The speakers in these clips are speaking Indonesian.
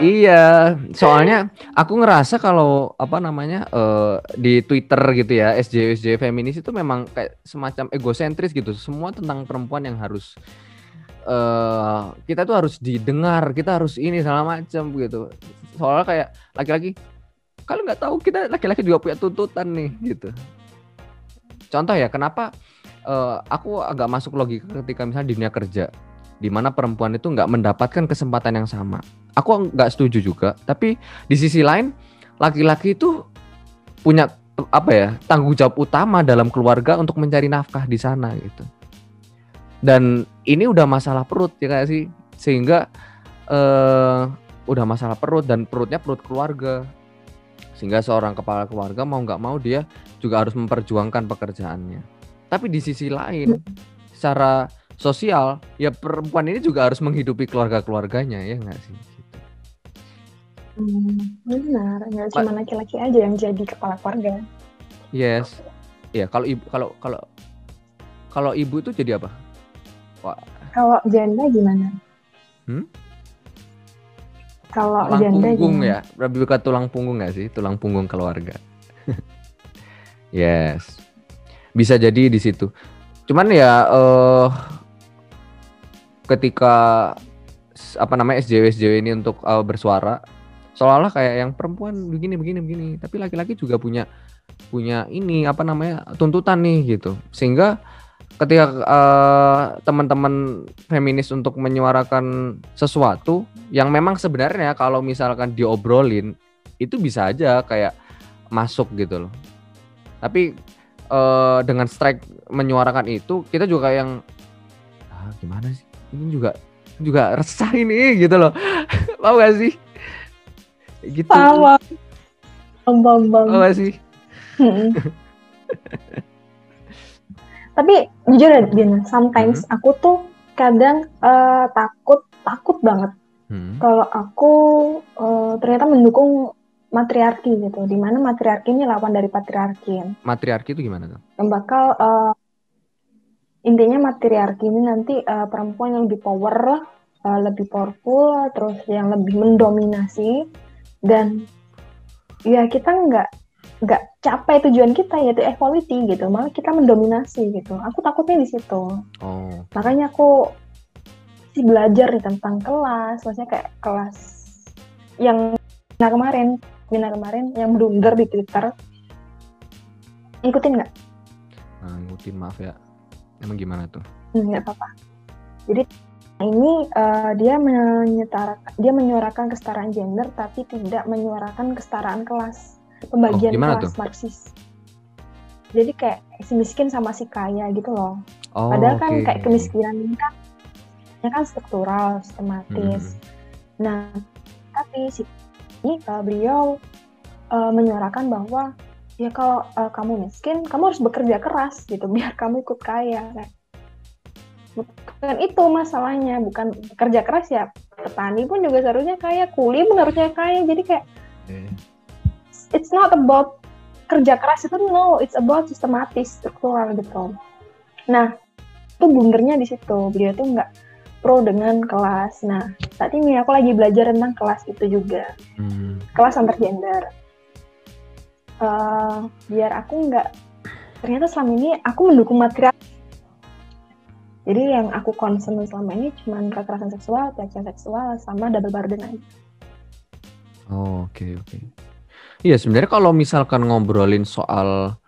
Iya, soalnya aku ngerasa kalau apa namanya uh, di Twitter gitu ya SJ SJ feminis itu memang kayak semacam egosentris gitu. Semua tentang perempuan yang harus uh, kita tuh harus didengar, kita harus ini segala macam gitu. Soalnya kayak laki-laki kalau nggak tahu kita laki-laki juga punya tuntutan nih gitu. Contoh ya, kenapa uh, aku agak masuk logika ketika misalnya di dunia kerja di mana perempuan itu nggak mendapatkan kesempatan yang sama. Aku nggak setuju juga, tapi di sisi lain laki-laki itu punya apa ya tanggung jawab utama dalam keluarga untuk mencari nafkah di sana gitu. Dan ini udah masalah perut ya kayak sih, sehingga uh, udah masalah perut dan perutnya perut keluarga, sehingga seorang kepala keluarga mau nggak mau dia juga harus memperjuangkan pekerjaannya. Tapi di sisi lain, secara sosial, ya perempuan ini juga harus menghidupi keluarga-keluarganya ya nggak sih? Hmm, benar, nggak cuma laki-laki aja yang jadi kepala keluarga. Yes, ya kalau ibu kalau kalau kalau ibu itu jadi apa? Wah. Kalau janda gimana? Hmm? Kalau janda punggung gimana? ya, lebih ke tulang punggung nggak sih? Tulang punggung keluarga. yes, bisa jadi di situ. Cuman ya uh, ketika apa namanya SJW SJW ini untuk uh, bersuara seolah-olah kayak yang perempuan begini begini begini. Tapi laki-laki juga punya punya ini apa namanya tuntutan nih gitu. Sehingga ketika uh, teman-teman feminis untuk menyuarakan sesuatu yang memang sebenarnya kalau misalkan diobrolin itu bisa aja kayak masuk gitu loh. Tapi uh, dengan strike menyuarakan itu kita juga yang ah, gimana sih? Ini juga juga resah ini gitu loh. Mau gak sih gitu. Sama. Bang bang gak sih? Tapi jujur ya Dina sometimes hmm. aku tuh kadang uh, takut takut banget. Hmm. kalau aku uh, ternyata mendukung matriarki gitu di mana matriarki ini lawan dari patriarki. Matriarki itu gimana tuh? Yang bakal uh, intinya matriarki ini nanti uh, perempuan yang lebih power, uh, lebih powerful, terus yang lebih mendominasi dan ya kita nggak nggak capai tujuan kita yaitu equality gitu, malah kita mendominasi gitu. Aku takutnya di situ. Oh. Makanya aku sih belajar nih tentang kelas, maksudnya kayak kelas yang nah kemarin, Mina kemarin yang blunder di Twitter. Ikutin nggak? Nah, ngikutin maaf ya Emang gimana tuh? Hmm, nggak apa-apa. Jadi ini uh, dia menyetarakan, dia menyuarakan kesetaraan gender tapi tidak menyuarakan kesetaraan kelas. Pembagian oh, kelas tuh? Marxis. Jadi kayak si miskin sama si kaya gitu loh. Oh, Padahal kan kayak kemiskinan ini kan ya kan struktural, sistematis. Hmm. Nah, tapi si ini uh, beliau uh, menyuarakan bahwa ya kalau uh, kamu miskin kamu harus bekerja keras gitu biar kamu ikut kaya kan bukan itu masalahnya bukan kerja keras ya petani pun juga seharusnya kaya kuli pun harusnya kaya. Jadi kayak okay. it's not about kerja keras itu no it's about sistematis struktural gitu. Nah itu blundernya di situ. Beliau tuh nggak pro dengan kelas. Nah saat ini aku lagi belajar tentang kelas itu juga. Hmm. kelas antar gender. Uh, biar aku nggak ternyata selama ini aku mendukung material jadi yang aku concern selama ini cuma kekerasan seksual, pelecehan seksual, sama double burden aja. Oh, oke okay, oke. Okay. Iya sebenarnya kalau misalkan ngobrolin soal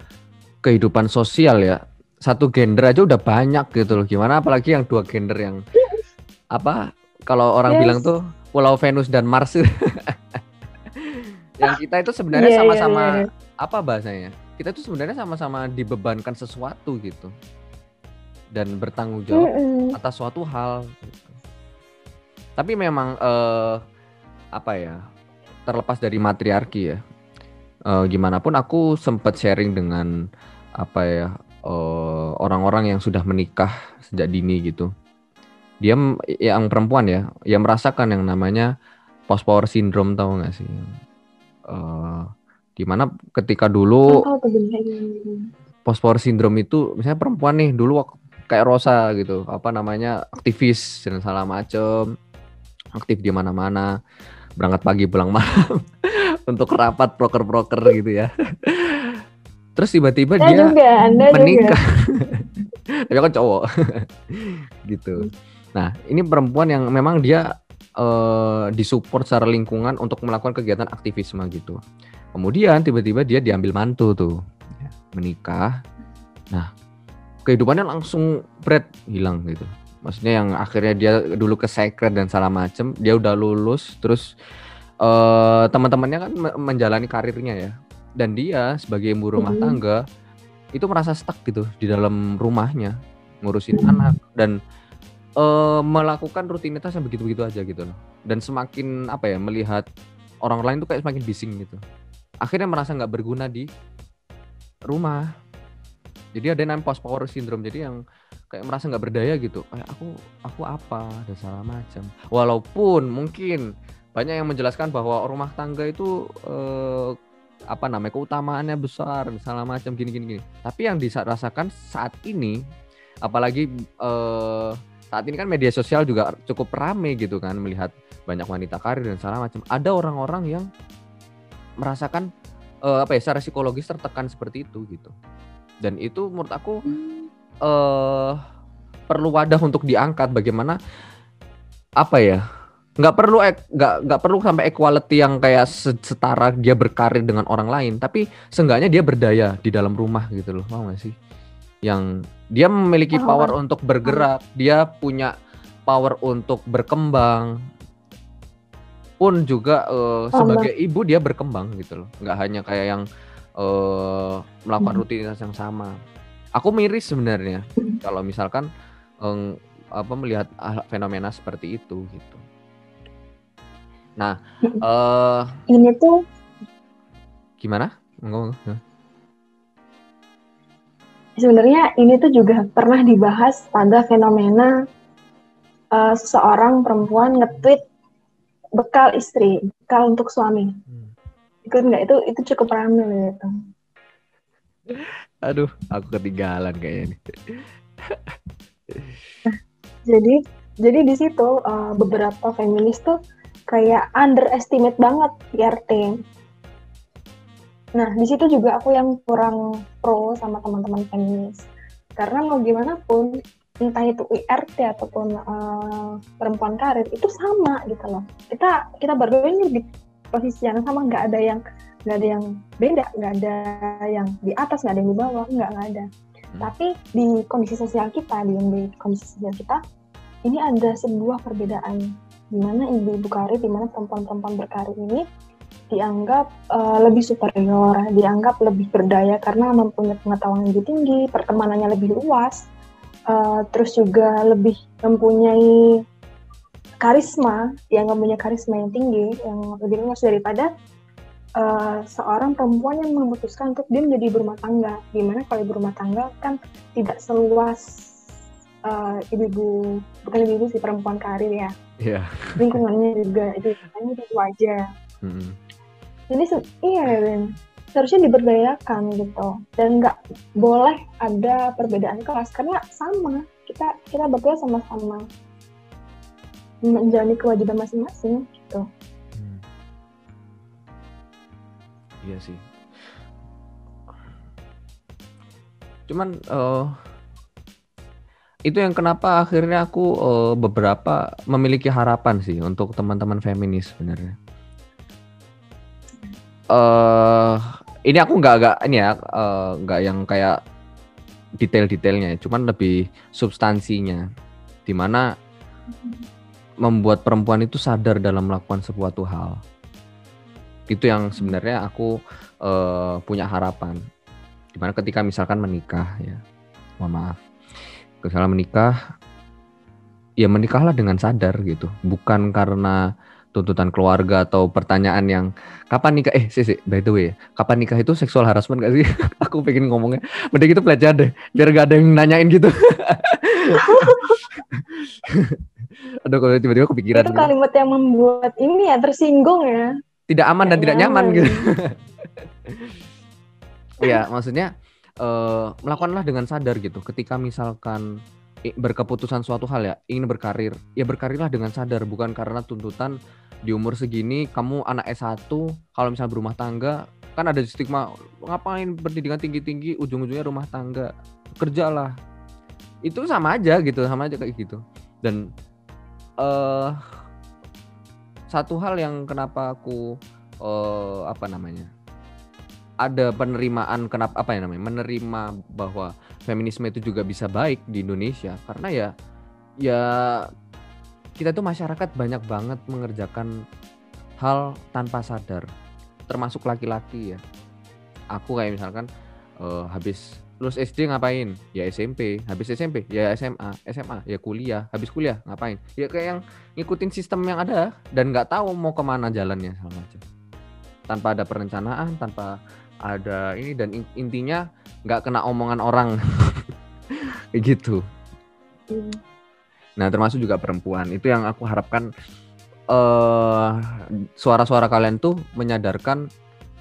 kehidupan sosial ya, satu gender aja udah banyak gitu loh. Gimana apalagi yang dua gender yang apa? Kalau orang yes. bilang tuh Pulau Venus dan Mars. yang kita itu sebenarnya sama-sama yeah, yeah, yeah. apa bahasanya? Kita itu sebenarnya sama-sama dibebankan sesuatu gitu dan bertanggung jawab mm -hmm. atas suatu hal. Gitu. Tapi memang uh, apa ya? Terlepas dari matriarki ya, uh, gimana pun aku sempat sharing dengan apa ya orang orang-orang yang sudah menikah sejak dini gitu. Dia yang perempuan ya, yang merasakan yang namanya post power syndrome tahu nggak sih? uh, di mana ketika dulu post power syndrome itu misalnya perempuan nih dulu kayak Rosa gitu apa namanya aktivis dan salah macem aktif di mana-mana berangkat pagi pulang malam untuk rapat proker-proker gitu ya. Terus tiba-tiba dia juga, anda menikah. Tapi kan cowok. gitu. Nah, ini perempuan yang memang dia uh, disupport secara lingkungan untuk melakukan kegiatan aktivisme gitu. Kemudian tiba-tiba dia diambil mantu tuh, ya, menikah. Nah, kehidupannya langsung bread hilang gitu. Maksudnya yang akhirnya dia dulu ke secret dan salah macem, dia udah lulus, terus uh, teman-temannya kan menjalani karirnya ya. Dan dia sebagai ibu rumah tangga itu merasa stuck gitu di dalam rumahnya ngurusin anak dan uh, melakukan rutinitas yang begitu-begitu aja gitu loh. Dan semakin apa ya melihat orang lain tuh kayak semakin bising gitu. Akhirnya merasa nggak berguna di rumah. Jadi ada yang post power syndrome. Jadi yang kayak merasa nggak berdaya gitu. Kayak aku aku apa dan salah macam. Walaupun mungkin banyak yang menjelaskan bahwa rumah tangga itu eh, apa namanya keutamaannya besar salah macam gini gini gini. Tapi yang dirasakan saat ini apalagi eh, saat ini kan media sosial juga cukup rame gitu kan melihat banyak wanita karir dan segala macam. Ada orang-orang yang merasakan uh, apa ya secara psikologis tertekan seperti itu gitu. Dan itu menurut aku uh, perlu wadah untuk diangkat bagaimana apa ya nggak perlu nggak nggak perlu sampai equality yang kayak setara dia berkarir dengan orang lain tapi seenggaknya dia berdaya di dalam rumah gitu loh mau gak sih? Yang dia memiliki power untuk bergerak, dia punya power untuk berkembang. Pun juga uh, sebagai ibu dia berkembang gitu loh, nggak hanya kayak yang uh, melakukan hmm. rutinitas yang sama. Aku miris sebenarnya kalau misalkan um, apa melihat fenomena seperti itu gitu. Nah, uh, ini tuh gimana? Ngomong sebenarnya ini tuh juga pernah dibahas pada fenomena uh, seseorang perempuan nge-tweet bekal istri, bekal untuk suami. Hmm. Ikut nggak itu itu cukup ramai gitu. Aduh, aku ketinggalan kayaknya nah, jadi jadi di situ uh, beberapa feminis tuh kayak underestimate banget PRT Nah, di situ juga aku yang kurang pro sama teman-teman feminis. Karena mau gimana pun, entah itu IRT ataupun uh, perempuan karir, itu sama gitu loh. Kita kita berdua ini posisi yang sama, nggak ada yang nggak ada yang beda, nggak ada yang di atas, nggak ada yang di bawah, nggak nggak ada. Hmm. Tapi di kondisi sosial kita, di, di kondisi sosial kita, ini ada sebuah perbedaan di mana ibu-ibu karir, di mana perempuan-perempuan berkarir ini dianggap uh, lebih superior, dianggap lebih berdaya karena mempunyai pengetahuan yang lebih tinggi, pertemanannya lebih luas, uh, terus juga lebih mempunyai karisma, dianggap punya karisma yang tinggi, yang lebih luas daripada uh, seorang perempuan yang memutuskan untuk dia menjadi berumah tangga. Gimana kalau ibu rumah tangga kan tidak seluas ibu-ibu, uh, bukan ibu-ibu sih perempuan karir ya. Yeah. Lingkungannya juga itu, itu aja. Mm -hmm jadi iya Ben seharusnya diberdayakan gitu dan nggak boleh ada perbedaan kelas karena sama kita kita berdua sama-sama menjalani kewajiban masing-masing gitu. Hmm. iya sih. Cuman uh, itu yang kenapa akhirnya aku uh, beberapa memiliki harapan sih untuk teman-teman feminis sebenarnya. Uh, ini aku nggak nggak ini ya uh, nggak yang kayak detail-detailnya, cuman lebih substansinya, di mana membuat perempuan itu sadar dalam melakukan sesuatu hal. Itu yang sebenarnya aku uh, punya harapan. Di mana ketika misalkan menikah ya, mohon maaf, misalnya menikah, ya menikahlah dengan sadar gitu, bukan karena tuntutan keluarga atau pertanyaan yang kapan nikah? Eh sih sih by the way kapan nikah itu seksual harassment gak sih? Aku pengen ngomongnya mending itu pelecehan deh biar gak ada yang nanyain gitu aduh kalau tiba-tiba kepikiran itu kalimat gitu. yang membuat ini ya tersinggung ya. Tidak aman dan tidak nyaman, nyaman. gitu. Ya maksudnya uh, melakukanlah dengan sadar gitu. Ketika misalkan berkeputusan suatu hal ya, ingin berkarir, ya berkarirlah dengan sadar. Bukan karena tuntutan di umur segini kamu anak S1 kalau misalnya berumah tangga kan ada stigma ngapain pendidikan tinggi-tinggi ujung-ujungnya rumah tangga. Kerjalah. Itu sama aja gitu sama aja kayak gitu. Dan uh, satu hal yang kenapa aku uh, apa namanya ada penerimaan kenapa apa ya namanya menerima bahwa feminisme itu juga bisa baik di Indonesia karena ya ya kita tuh masyarakat banyak banget mengerjakan hal tanpa sadar termasuk laki-laki ya. Aku kayak misalkan uh, habis lulus SD ngapain? Ya SMP habis SMP ya SMA SMA ya kuliah. Habis kuliah ngapain? Ya kayak yang ngikutin sistem yang ada dan nggak tahu mau ke mana jalannya sama macam. Tanpa ada perencanaan tanpa ada ini dan intinya nggak kena omongan orang. Gitu. Nah termasuk juga perempuan. Itu yang aku harapkan uh, suara-suara kalian tuh menyadarkan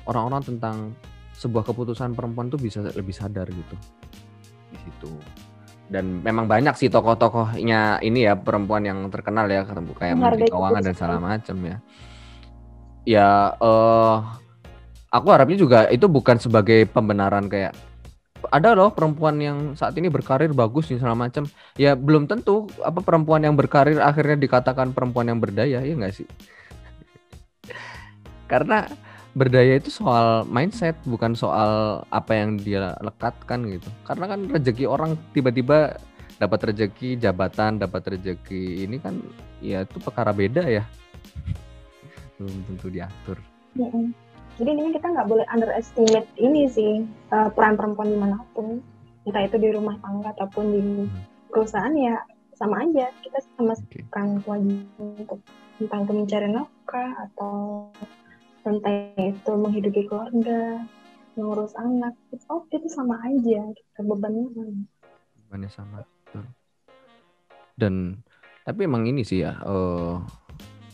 orang-orang tentang sebuah keputusan perempuan tuh bisa lebih sadar gitu. Di situ. Dan memang banyak sih tokoh-tokohnya ini ya perempuan yang terkenal ya kayak Menteri Keuangan dan segala macam ya. Ya uh, aku harapnya juga itu bukan sebagai pembenaran kayak ada loh perempuan yang saat ini berkarir bagus nih segala macam ya belum tentu apa perempuan yang berkarir akhirnya dikatakan perempuan yang berdaya ya enggak sih? Karena berdaya itu soal mindset bukan soal apa yang dia lekatkan gitu. Karena kan rezeki orang tiba-tiba dapat rezeki jabatan dapat rezeki ini kan ya itu perkara beda ya. Belum tentu diatur. Jadi ini kita nggak boleh underestimate ini sih uh, peran perempuan di mana pun, entah itu di rumah tangga ataupun di hmm. perusahaan ya sama aja. Kita sama okay. kan kewajiban untuk tentang itu mencari nafkah atau tentang itu menghidupi keluarga, mengurus anak, itu oh, itu sama aja, kita bebannya sama. Bebannya sama. Dan tapi emang ini sih ya, uh,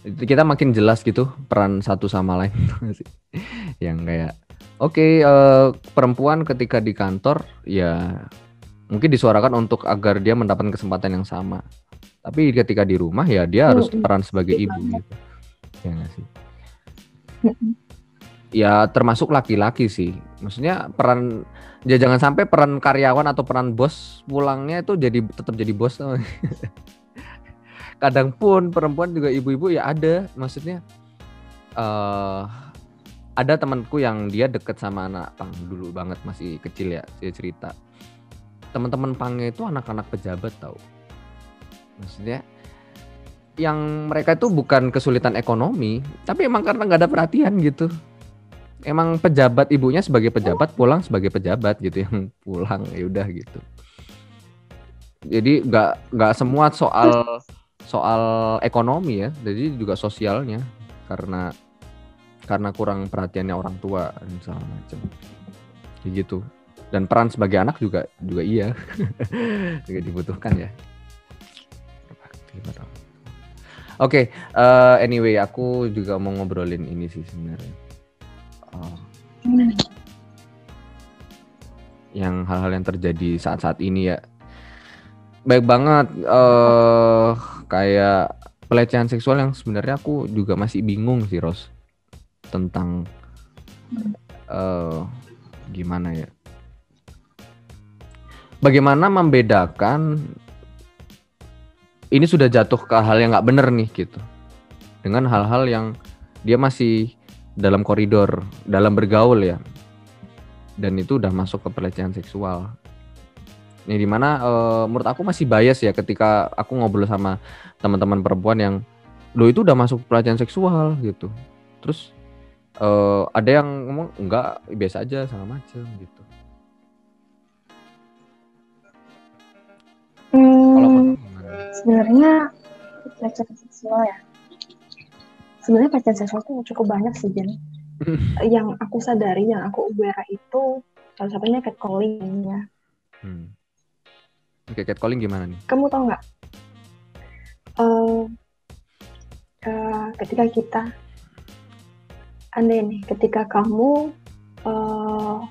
kita makin jelas gitu peran satu sama lain yang kayak oke okay, uh, eh, perempuan ketika di kantor ya mungkin disuarakan untuk agar dia mendapatkan kesempatan yang sama. Tapi ketika di rumah ya dia harus peran sebagai ibu gitu. Ya sih ya termasuk laki-laki sih. Maksudnya peran ya jangan sampai peran karyawan atau peran bos pulangnya itu jadi tetap jadi bos kadang pun perempuan juga ibu-ibu ya ada. Maksudnya uh, ada temanku yang dia deket sama anak pang dulu banget masih kecil ya dia cerita. Teman-teman pangnya itu anak-anak pejabat tau. Maksudnya yang mereka itu bukan kesulitan ekonomi tapi emang karena nggak ada perhatian gitu emang pejabat ibunya sebagai pejabat pulang sebagai pejabat gitu yang pulang ya udah gitu jadi nggak nggak semua soal soal ekonomi ya, jadi juga sosialnya karena karena kurang perhatiannya orang tua dan segala macam. Gitu. Dan peran sebagai anak juga juga iya. juga dibutuhkan ya. Oke, okay, uh, eh, anyway, aku juga mau ngobrolin ini sih sebenarnya. Uh, yang hal-hal yang terjadi saat-saat ini ya baik banget uh, kayak pelecehan seksual yang sebenarnya aku juga masih bingung sih Ros tentang uh, gimana ya bagaimana membedakan ini sudah jatuh ke hal yang nggak bener nih gitu dengan hal-hal yang dia masih dalam koridor dalam bergaul ya dan itu udah masuk ke pelecehan seksual Nih di mana uh, eh, menurut aku masih bias ya ketika aku ngobrol sama teman-teman perempuan yang lo itu udah masuk pelecehan seksual gitu. Terus uh, ada yang ngomong enggak biasa aja sama macam gitu. Hmm, sebenarnya pelecehan seksual ya. Sebenarnya pelecehan seksual itu cukup banyak sih Jen. yang aku sadari, yang aku aware itu salah satunya catcalling ya. Hmm. Oke, catcalling gimana nih? Kamu tau nggak? Uh, uh, ketika kita, aneh nih, ketika kamu, uh,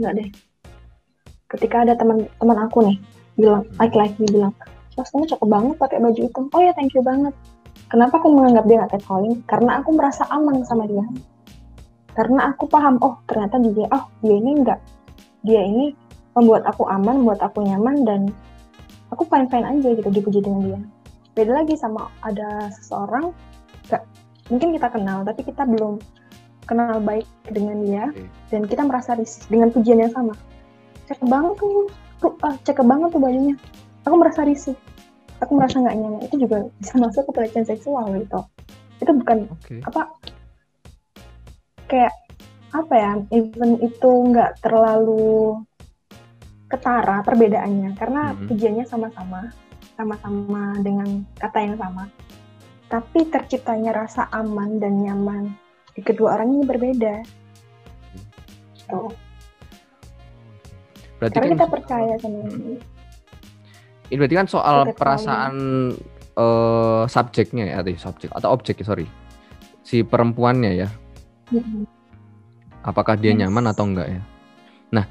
nggak deh, ketika ada teman teman aku nih, bilang laki-laki bilang Mas kamu cakep banget pakai baju itu oh ya thank you banget. Kenapa aku menganggap dia nggak catcalling karena aku merasa aman sama dia. Karena aku paham oh ternyata dia oh dia ini enggak dia ini membuat aku aman membuat aku nyaman dan aku fine fine aja gitu dipuji dengan dia. Beda lagi sama ada seseorang gak, mungkin kita kenal tapi kita belum kenal baik dengan dia dan kita merasa risih dengan pujian yang sama. Cakep banget ah, cakep banget tuh bajunya. Aku merasa risih. Aku merasa nggak nyaman. Itu juga bisa masuk ke pelecehan seksual gitu. Itu bukan okay. apa kayak apa ya even itu nggak terlalu ketara perbedaannya. Karena hmm. tujuannya sama-sama sama-sama dengan kata yang sama. Tapi terciptanya rasa aman dan nyaman di kedua orang ini berbeda. Tuh berarti karena kan, kita percaya sama hmm. ini ini berarti kan soal perasaan uh, subjeknya ya atau subjek atau objek sorry si perempuannya ya hmm. apakah dia yes. nyaman atau enggak ya nah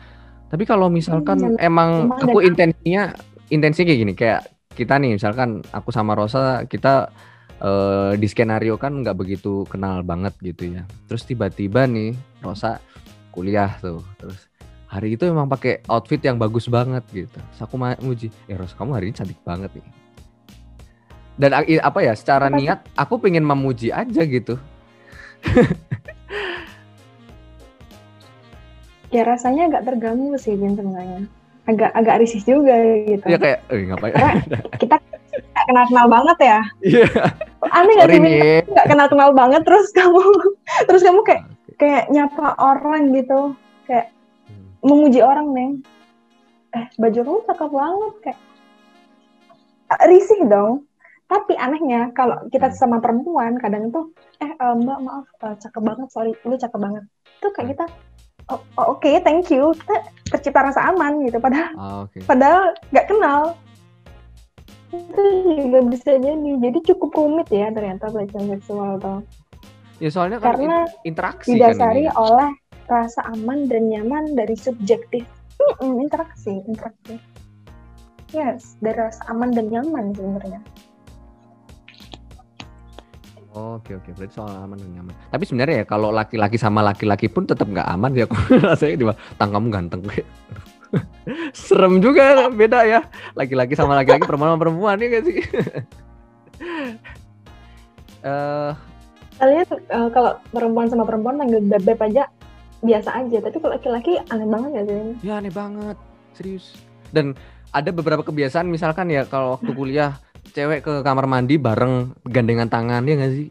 tapi kalau misalkan hmm, emang aku intensinya intensinya kayak gini kayak kita nih misalkan aku sama Rosa kita uh, di skenario kan nggak begitu kenal banget gitu ya. Terus tiba-tiba nih Rosa kuliah tuh. Terus hari itu emang pakai outfit yang bagus banget gitu. Terus aku muji, "Eh Rosa, kamu hari ini cantik banget nih." Dan apa ya, secara niat aku pengen memuji aja gitu. ya rasanya agak terganggu sih Bin sebenarnya. Agak agak risih juga gitu. Ya kayak eh, ngapain? Karena kita gak kenal kenal banget ya. Iya. Yeah. aneh gak sih nggak kenal kenal banget terus kamu terus kamu kayak kayak nyapa orang gitu. Kayak memuji orang nih eh baju kamu cakep banget kayak. Risih dong. Tapi anehnya kalau kita hmm. sama perempuan kadang tuh eh uh, mbak maaf uh, cakep banget sorry lu cakep banget. Itu kayak hmm. kita oh, oh, oke okay, thank you. Kita tercipta rasa aman gitu padahal oh, okay. padahal nggak kenal. Itu juga bisa jadi. Jadi cukup rumit ya ternyata pelecehan seksual tuh. Ya soalnya kan karena interaksi kan didasari kan oleh rasa aman dan nyaman dari subjektif hmm, interaksi interaksi yes dari rasa aman dan nyaman sebenarnya Oke oke, berarti soal aman dan nyaman. Tapi sebenarnya ya kalau laki-laki sama laki-laki pun tetap nggak aman ya. Aku rasanya di tang kamu ganteng. Serem juga beda ya. Laki-laki sama laki-laki, perempuan sama perempuan ya gak sih? uh, Kalian uh, kalau perempuan sama perempuan panggil bebek aja biasa aja, tapi kalau laki-laki aneh banget ya sih? Ya aneh banget, serius. Dan ada beberapa kebiasaan misalkan ya kalau waktu kuliah cewek ke kamar mandi bareng gandengan tangan ya nggak sih?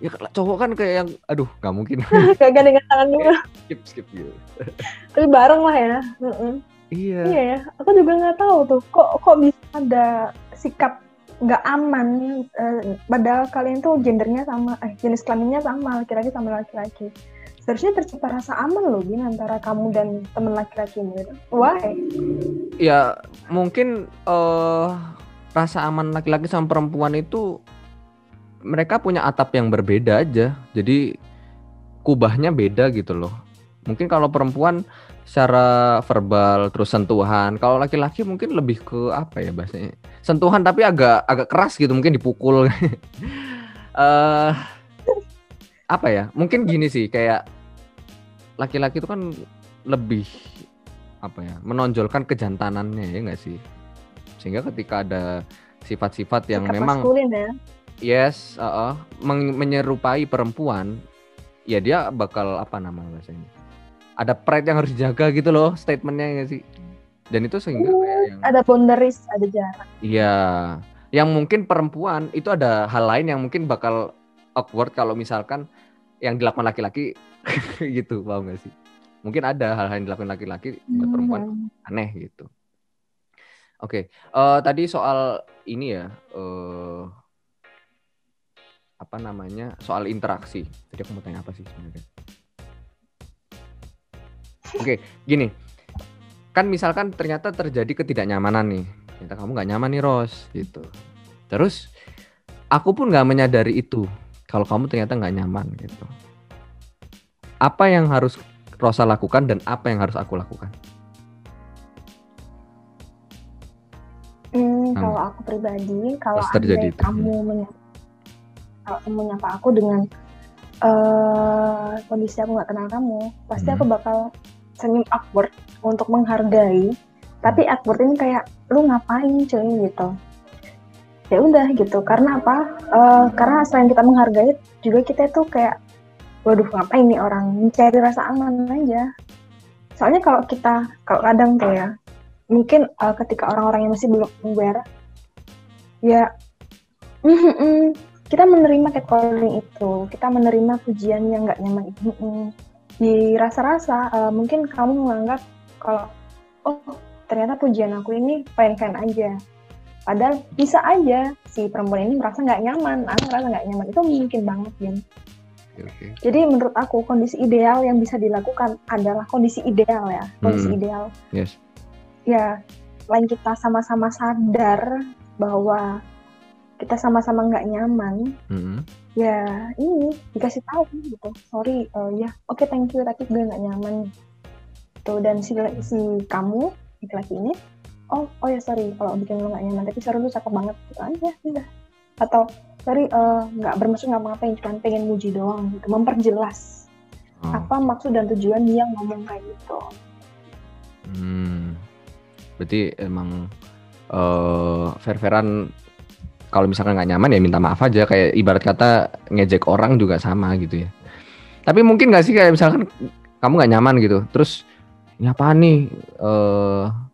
Ya cowok kan kayak yang aduh nggak mungkin. kayak gandengan tangan juga. skip skip gitu. Tapi bareng lah ya. Iya. Iya ya. Aku juga nggak tahu tuh kok kok bisa ada sikap nggak aman eh, padahal kalian tuh gendernya sama eh jenis kelaminnya sama laki-laki sama laki-laki seharusnya tercipta rasa aman loh bin antara kamu dan temen laki-laki gitu. Why? Ya mungkin uh, rasa aman laki-laki sama perempuan itu mereka punya atap yang berbeda aja. Jadi kubahnya beda gitu loh. Mungkin kalau perempuan secara verbal terus sentuhan. Kalau laki-laki mungkin lebih ke apa ya bahasanya? Sentuhan tapi agak agak keras gitu, mungkin dipukul. uh, apa ya? Mungkin gini sih kayak laki-laki itu kan lebih apa ya? Menonjolkan kejantanannya ya enggak sih? sehingga ketika ada sifat-sifat yang Sikap memang ya? yes uh, uh, menyerupai perempuan ya dia bakal apa nama bahasanya ada pride yang harus dijaga gitu loh statementnya ya sih dan itu sehingga uh, kayak yang, ada boundaries ada jarak iya yang mungkin perempuan itu ada hal lain yang mungkin bakal awkward kalau misalkan yang dilakukan laki-laki gitu paham gak sih mungkin ada hal-hal yang dilakukan laki-laki buat perempuan hmm. aneh gitu Oke, uh, tadi soal ini ya, uh, apa namanya, soal interaksi. Tadi aku mau tanya apa sih sebenarnya? Oke, gini, kan misalkan ternyata terjadi ketidaknyamanan nih, ternyata kamu nggak nyaman nih Ros, gitu. Terus aku pun nggak menyadari itu, kalau kamu ternyata nggak nyaman gitu. Apa yang harus Rosa lakukan dan apa yang harus aku lakukan? Kalau aku pribadi, kalau terjadi kamu menyapa, menyapa aku dengan uh, kondisi aku nggak kenal kamu, pasti hmm. aku bakal senyum awkward untuk menghargai. Tapi awkward ini kayak lu ngapain cuy gitu. Ya udah gitu. Karena apa? Uh, karena selain kita menghargai, juga kita tuh kayak, waduh ngapain nih orang mencari rasa aman aja. Soalnya kalau kita, kalau kadang tuh ya, mungkin uh, ketika orang-orang yang masih belum aware ya kita menerima catcalling itu kita menerima pujian yang nggak nyaman itu di rasa-rasa uh, mungkin kamu menganggap kalau oh ternyata pujian aku ini fine-fine aja padahal bisa aja si perempuan ini merasa nggak nyaman aku merasa nggak nyaman itu mungkin banget ya Okay. Jadi menurut aku kondisi ideal yang bisa dilakukan adalah kondisi ideal ya, kondisi hmm. ideal. Yes ya selain kita sama-sama sadar bahwa kita sama-sama nggak nyaman mm-hmm. ya ini dikasih tahu gitu sorry uh, ya oke okay, thank you tapi gue nggak nyaman tuh dan si si kamu laki-laki ini oh oh ya sorry. Kalau bikin lo nggak nyaman tapi sorry lu cakep banget. Gitu aja udah. Atau sorry eh, nggak uh, bermaksud nggak ngapain cuma pengen muji doang gitu. Memperjelas oh. apa maksud dan tujuan dia ngomong kayak gitu. Hmm. Berarti emang uh, fair-fairan kalau misalkan nggak nyaman ya minta maaf aja. Kayak ibarat kata ngejek orang juga sama gitu ya. Tapi mungkin nggak sih kayak misalkan kamu nggak nyaman gitu. Terus ini apa nih? Uh,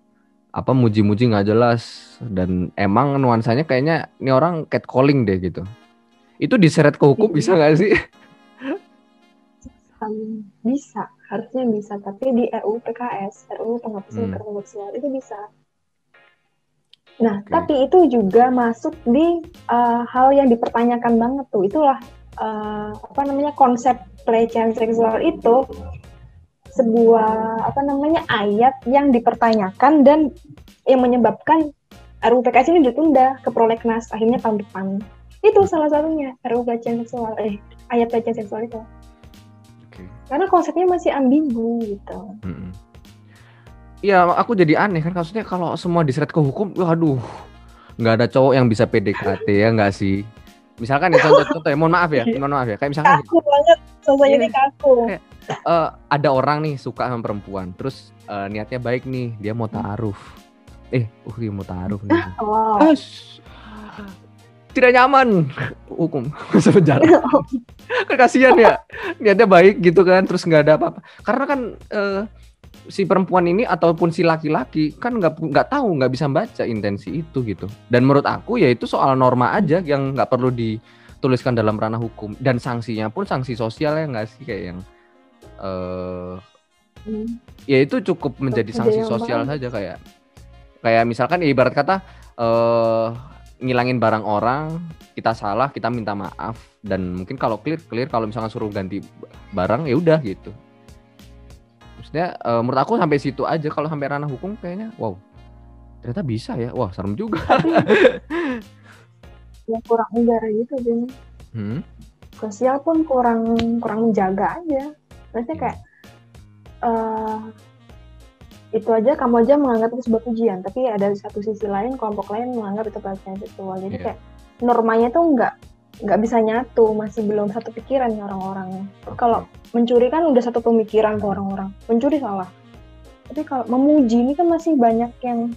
apa muji-muji nggak jelas. Dan emang nuansanya kayaknya ini orang catcalling deh gitu. Itu diseret ke hukum bisa nggak sih? Bisa harusnya bisa. Tapi di RUU PKS RUU penghapusan hmm. kekerasan seksual itu bisa. Nah okay. tapi itu juga masuk di uh, hal yang dipertanyakan banget tuh. Itulah uh, apa namanya konsep pelecehan seksual itu sebuah apa namanya ayat yang dipertanyakan dan yang menyebabkan RUU PKS ini ditunda ke prolegnas akhirnya tahun depan itu salah satunya RUU pelecehan seksual eh ayat pelecehan seksual itu karena konsepnya masih ambigu gitu. Iya, aku jadi aneh kan kasusnya kalau semua diseret ke hukum, waduh, nggak ada cowok yang bisa PDKT ya nggak sih? Misalkan ya contoh-contoh ya, mohon maaf ya, mohon maaf ya, kayak misalkan kaku banget, sosok ini kaku. Kayak, uh, ada orang nih suka sama perempuan, terus uh, niatnya baik nih, dia mau taaruf. Eh, uh dia mau taaruf nih. Oh. tidak nyaman. Hukum. Masa penjara. Kan kasihan ya. Niatnya baik gitu kan terus nggak ada apa-apa. Karena kan uh, si perempuan ini ataupun si laki-laki kan nggak nggak tahu nggak bisa baca intensi itu gitu. Dan menurut aku ya itu soal norma aja yang nggak perlu dituliskan dalam ranah hukum. Dan sanksinya pun sanksi sosial ya nggak sih kayak yang uh, hmm. ya itu cukup menjadi sanksi sosial saja kayak kayak misalkan ya ibarat kata uh, ngilangin barang orang kita salah kita minta maaf dan mungkin kalau clear clear kalau misalnya suruh ganti barang ya udah gitu maksudnya uh, menurut aku sampai situ aja kalau sampai ranah hukum kayaknya wow ternyata bisa ya wah serem juga ya kurang negara gitu Jin hmm? sosial pun kurang kurang menjaga aja maksudnya kayak uh, itu aja kamu aja menganggap itu sebuah pujian. Tapi ada satu sisi lain kelompok lain menganggap itu pelecehan seksual jadi yeah. kayak normanya tuh nggak nggak bisa nyatu. Masih belum satu pikiran nih orang-orang. Kalau mencuri kan udah satu pemikiran ke orang-orang. Mencuri salah. Tapi kalau memuji ini kan masih banyak yang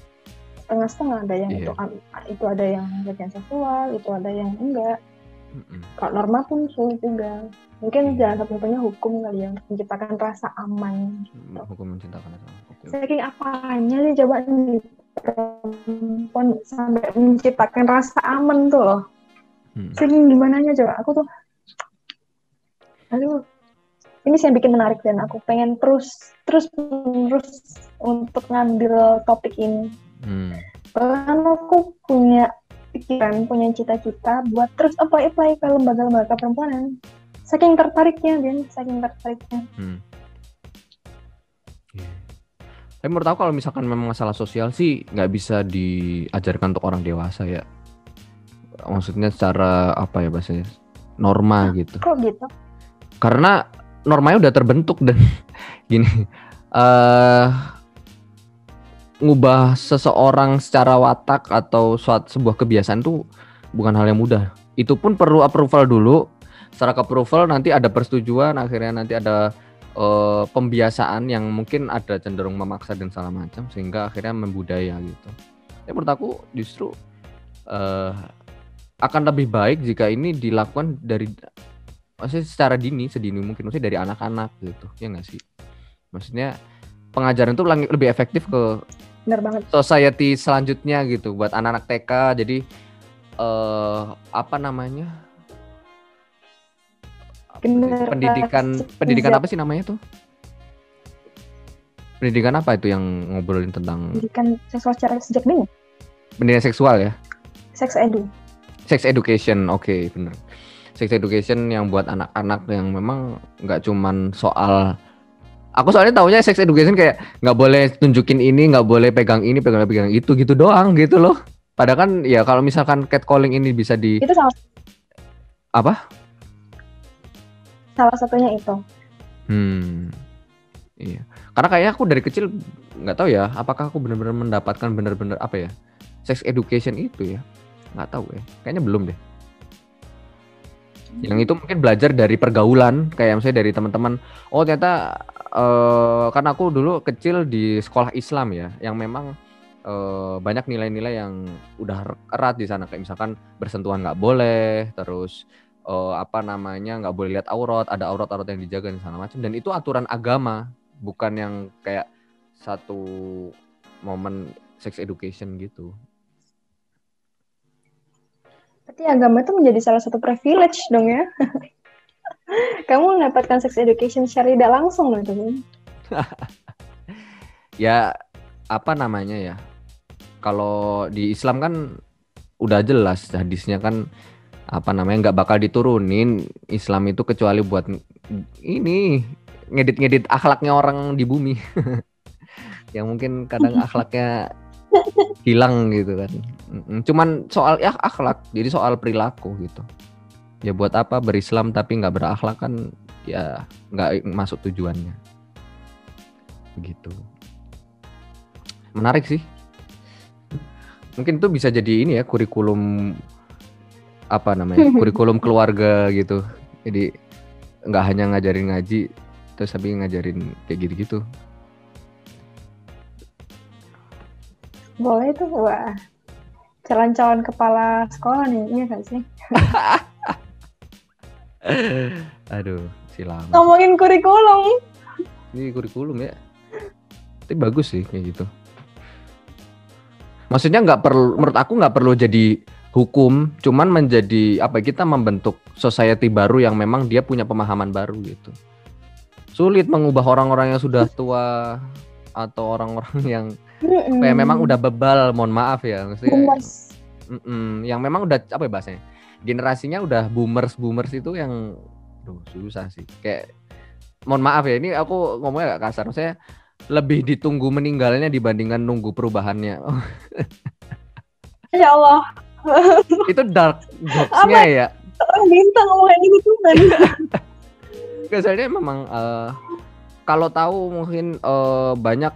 setengah-setengah ada yang yeah. itu itu ada yang pelecehan seksual itu ada yang enggak. Mm kalau norma pun sulit juga mungkin yeah. jangan satu-satunya hukum kali yang menciptakan rasa aman gitu. hukum menciptakan rasa aman saking apanya sih coba nih perempuan sampai menciptakan rasa aman tuh loh hmm. saking gimana nya coba aku tuh aduh ini sih yang bikin menarik dan aku pengen terus terus terus untuk ngambil topik ini hmm. bahkan aku punya pikiran punya cita-cita buat terus apply apply ke lembaga-lembaga perempuan saking tertariknya dan saking tertariknya hmm. tapi menurut aku kalau misalkan memang masalah sosial sih nggak bisa diajarkan untuk orang dewasa ya. Maksudnya secara apa ya bahasanya norma gitu. Kok gitu? Karena normanya udah terbentuk dan gini. Uh, ngubah seseorang secara watak atau suatu sebuah kebiasaan tuh bukan hal yang mudah. Itu pun perlu approval dulu. Secara approval nanti ada persetujuan, akhirnya nanti ada uh, pembiasaan yang mungkin ada cenderung memaksa dan segala macam sehingga akhirnya membudaya gitu. Ya menurut aku justru uh, akan lebih baik jika ini dilakukan dari maksudnya secara dini sedini mungkin maksudnya dari anak-anak gitu ya nggak sih maksudnya pengajaran itu lebih efektif ke Benar banget. Society selanjutnya gitu buat anak-anak TK. Jadi uh, apa namanya? Generasi pendidikan pendidikan apa sih namanya tuh? Pendidikan apa itu yang ngobrolin tentang pendidikan seksual secara sejak dini? Pendidikan seksual ya? Sex edu. Sex education, oke okay, bener. Sex education yang buat anak-anak yang memang nggak cuman soal Aku soalnya tahunya sex education kayak nggak boleh tunjukin ini, nggak boleh pegang ini, pegang pegang itu gitu doang gitu loh. Padahal kan ya kalau misalkan catcalling ini bisa di Itu salah apa? Salah satunya itu. Hmm. Iya. Karena kayaknya aku dari kecil nggak tahu ya, apakah aku benar-benar mendapatkan benar-benar apa ya? Sex education itu ya. Nggak tahu ya. Kayaknya belum deh. Yang itu mungkin belajar dari pergaulan, kayak misalnya dari teman-teman, oh ternyata uh, karena aku dulu kecil di sekolah Islam ya, yang memang uh, banyak nilai-nilai yang udah erat di sana, kayak misalkan bersentuhan nggak boleh, terus uh, apa namanya nggak boleh lihat aurat, ada aurat-aurat yang dijaga di sana macam, dan itu aturan agama, bukan yang kayak satu momen sex education gitu. Berarti agama itu menjadi salah satu privilege dong ya. Kamu mendapatkan sex education secara tidak langsung loh teman. ya apa namanya ya? Kalau di Islam kan udah jelas hadisnya kan apa namanya nggak bakal diturunin Islam itu kecuali buat ini ngedit-ngedit akhlaknya orang di bumi yang mungkin kadang akhlaknya hilang gitu kan. Cuman soal ya akhlak, jadi soal perilaku gitu. Ya buat apa berislam tapi nggak berakhlak kan ya nggak masuk tujuannya. Begitu. Menarik sih. Mungkin itu bisa jadi ini ya kurikulum apa namanya kurikulum keluarga gitu. Jadi nggak hanya ngajarin ngaji, terus tapi ngajarin kayak gitu-gitu. Boleh tuh, wah. Calon-calon kepala sekolah nih, iya gak sih? Aduh, silam. Ngomongin kurikulum. Ini kurikulum ya. Tapi bagus sih kayak gitu. Maksudnya nggak perlu, menurut aku nggak perlu jadi hukum, cuman menjadi apa kita membentuk society baru yang memang dia punya pemahaman baru gitu. Sulit mengubah orang-orang yang sudah tua atau orang-orang yang mm -mm. memang udah bebal, mohon maaf ya, maksudnya. Boomers. Mm -mm, yang memang udah apa ya bahasanya? Generasinya udah boomers boomers itu yang, duh susah sih. Kayak, mohon maaf ya, ini aku ngomongnya agak kasar, maksudnya lebih ditunggu meninggalnya dibandingkan nunggu perubahannya. ya Allah. Itu dark jokesnya ya. Orang bintang ngomongin gitu kan. Kesannya memang uh, kalau tahu mungkin uh, banyak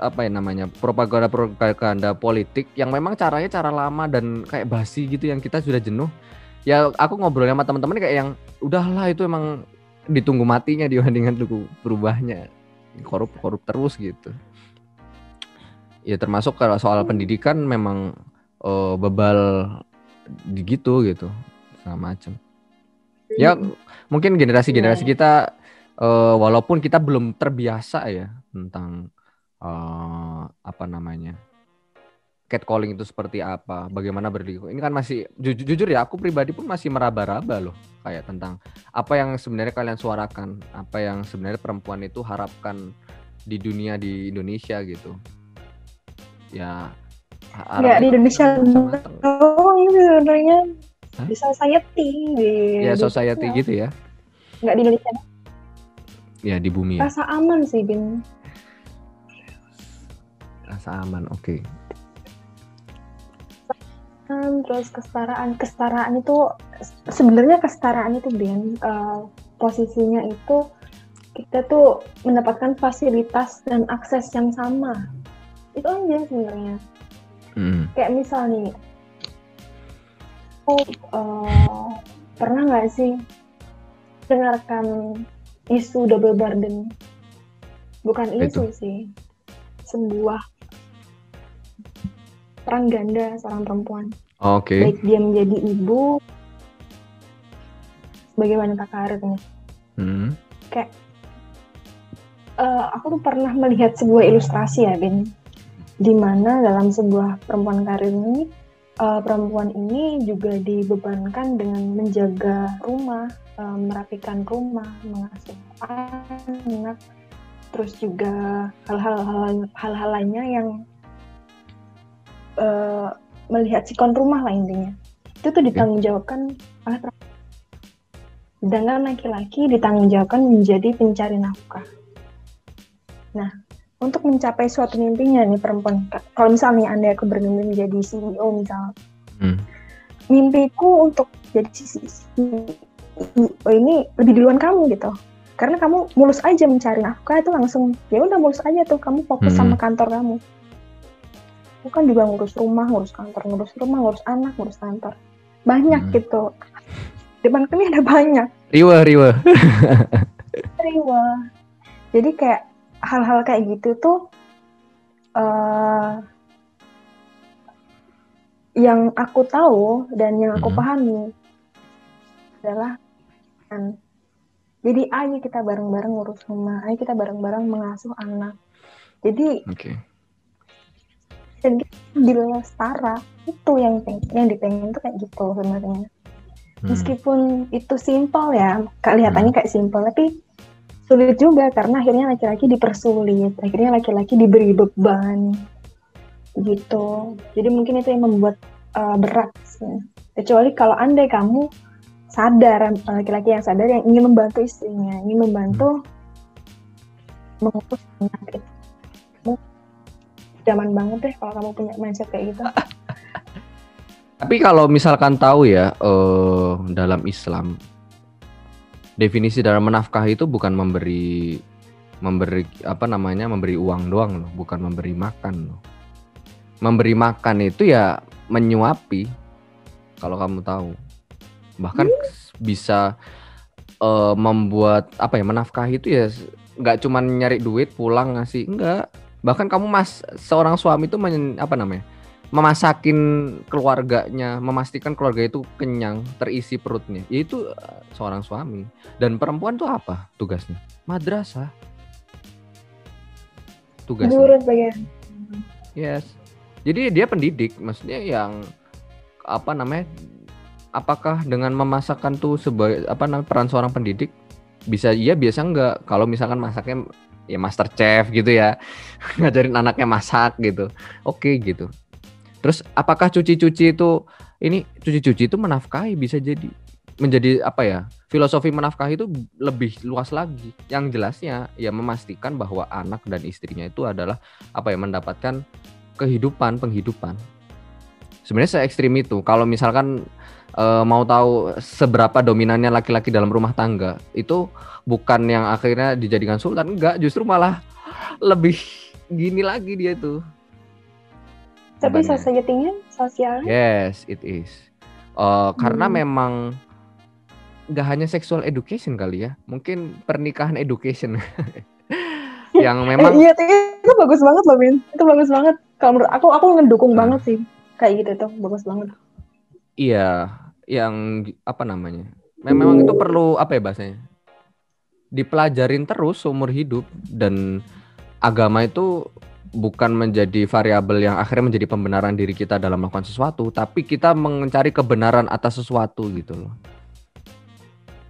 apa ya namanya propaganda propaganda politik yang memang caranya cara lama dan kayak basi gitu yang kita sudah jenuh. Ya aku ngobrol sama teman-teman kayak yang udahlah itu emang ditunggu matinya dibandingkan tunggu berubahnya. Korup korup terus gitu. Ya termasuk kalau soal pendidikan memang uh, bebal gitu gitu sama macam ya mungkin generasi-generasi iya. kita uh, walaupun kita belum terbiasa ya tentang uh, apa namanya catcalling itu seperti apa, bagaimana berliku. Ini kan masih jujur, jujur ya, aku pribadi pun masih meraba-raba loh, kayak tentang apa yang sebenarnya kalian suarakan, apa yang sebenarnya perempuan itu harapkan di dunia di Indonesia gitu. Ya, ya di Indonesia doang sebenarnya. Di society di ya society ya. gitu ya. Nggak di Indonesia ya di bumi ya. rasa aman sih bin. Rasa aman oke. Okay. terus kesetaraan. Kesetaraan itu sebenarnya kesetaraan itu bin uh, posisinya itu kita tuh mendapatkan fasilitas dan akses yang sama. Itu aja sebenarnya hmm. kayak misal nih aku uh, pernah nggak sih dengarkan isu double burden bukan isu itu. sih sebuah peran ganda seorang perempuan oke okay. baik dia menjadi ibu sebagai wanita karirnya hmm. kayak uh, aku tuh pernah melihat sebuah ilustrasi ya Ben di mana dalam sebuah perempuan karir ini uh, perempuan ini juga dibebankan dengan menjaga rumah, uh, merapikan rumah, mengasuh anak, terus juga hal-hal hal-hal lainnya yang uh, melihat sikon rumah lah intinya. Itu tuh ditanggungjawabkan oleh perempuan. Sedangkan laki-laki ditanggungjawabkan menjadi pencari nafkah. Nah, untuk mencapai suatu mimpinya nih perempuan. Kalau misalnya anda aku bermimpi menjadi CEO misal. Hmm. mimpiku untuk jadi CEO ini lebih duluan kamu gitu. Karena kamu mulus aja mencari nafkah itu langsung. Ya udah mulus aja tuh. Kamu fokus hmm. sama kantor kamu. Bukan juga ngurus rumah ngurus kantor ngurus rumah ngurus anak ngurus kantor. Banyak hmm. gitu. Depan kami ada banyak. Riwa riwa riwa jadi kayak hal-hal kayak gitu tuh uh, yang aku tahu dan yang aku hmm. pahami adalah kan jadi ayo kita bareng-bareng ngurus rumah ayo kita bareng-bareng mengasuh anak jadi okay. dan bila setara itu yang yang dipengen tuh kayak gitu sebenarnya hmm. meskipun itu simpel ya kelihatannya hmm. kayak simpel tapi sulit juga karena akhirnya laki-laki dipersulit akhirnya laki-laki diberi beban gitu. Jadi mungkin itu yang membuat uh, berat sih. Kecuali kalau andai kamu sadar laki-laki yang sadar yang ingin membantu istrinya ingin membantu mengurus anak itu. Zaman banget deh kalau kamu punya mindset kayak gitu. Tapi kalau misalkan tahu ya uh, dalam Islam definisi dalam menafkah itu bukan memberi memberi apa namanya memberi uang doang loh, bukan memberi makan loh. Memberi makan itu ya menyuapi kalau kamu tahu. Bahkan hmm. bisa uh, membuat apa ya menafkahi itu ya nggak cuma nyari duit pulang ngasih enggak. Bahkan kamu mas seorang suami itu men, apa namanya? Memasakin keluarganya, memastikan keluarga itu kenyang, terisi perutnya. Ya itu eh, seorang suami. Dan perempuan tuh apa tugasnya? Madrasah. Tugasnya. Nurut bagian. Yes. Jadi dia pendidik, maksudnya yang apa namanya? Apakah dengan memasakkan tuh sebagai apa namanya peran seorang pendidik bisa iya biasa enggak kalau misalkan masaknya ya master chef gitu ya ngajarin anaknya masak gitu oke gitu Terus apakah cuci-cuci itu ini cuci-cuci itu menafkahi bisa jadi menjadi apa ya? Filosofi menafkahi itu lebih luas lagi. Yang jelasnya ya memastikan bahwa anak dan istrinya itu adalah apa ya mendapatkan kehidupan, penghidupan. Sebenarnya se ekstrim itu. Kalau misalkan e, mau tahu seberapa dominannya laki-laki dalam rumah tangga, itu bukan yang akhirnya dijadikan sultan, enggak, justru malah lebih gini lagi dia itu tapi society-nya sosial. Yes, it is. Uh, hmm. Karena memang gak hanya sexual education kali ya, mungkin pernikahan education. yang memang iya itu bagus banget loh Min itu bagus banget kalau menurut aku aku ngedukung nah. banget sih kayak gitu tuh bagus banget iya yang apa namanya memang itu perlu apa ya bahasanya dipelajarin terus seumur hidup dan agama itu bukan menjadi variabel yang akhirnya menjadi pembenaran diri kita dalam melakukan sesuatu, tapi kita mencari kebenaran atas sesuatu gitu loh.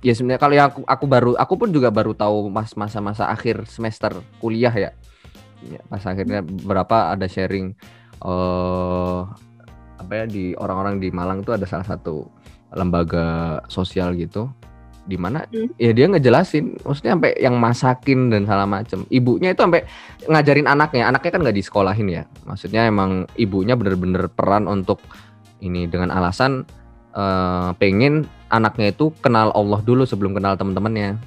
Ya sebenarnya kalau yang aku, aku baru aku pun juga baru tahu mas masa-masa akhir semester kuliah ya. ya pas akhirnya berapa ada sharing uh, apa ya di orang-orang di Malang itu ada salah satu lembaga sosial gitu di mana hmm. ya dia ngejelasin maksudnya sampai yang masakin dan salah macem ibunya itu sampai ngajarin anaknya anaknya kan nggak disekolahin ya maksudnya emang ibunya bener-bener peran untuk ini dengan alasan uh, pengen anaknya itu kenal Allah dulu sebelum kenal teman-temannya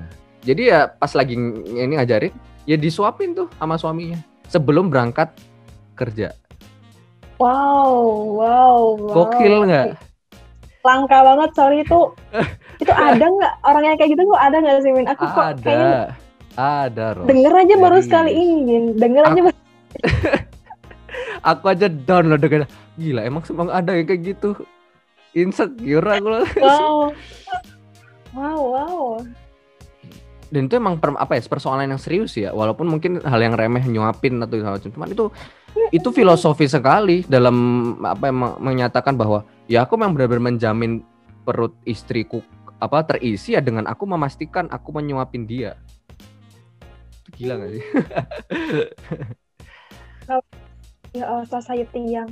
nah, jadi ya pas lagi ini ngajarin ya disuapin tuh sama suaminya sebelum berangkat kerja. Wow, wow, wow. Gokil nggak? Langka banget, sorry itu. itu ada nggak orang yang kayak gitu kok ada nggak sih, Min? Aku ada. kok kayaknya ada, Ros. Denger aja Jadi, baru sekali ini, Min. Denger aku, aja baru... aku aja down loh dengan gila emang semang ada yang kayak gitu insecure aku loh wow dan itu emang per, apa ya persoalan yang serius ya. Walaupun mungkin hal yang remeh nyuapin atau segala macam. Cuman itu itu filosofi sekali dalam apa yang menyatakan bahwa ya aku memang benar-benar menjamin perut istriku apa terisi ya dengan aku memastikan aku menyuapin dia. Gila gak sih? Ya uh, society yang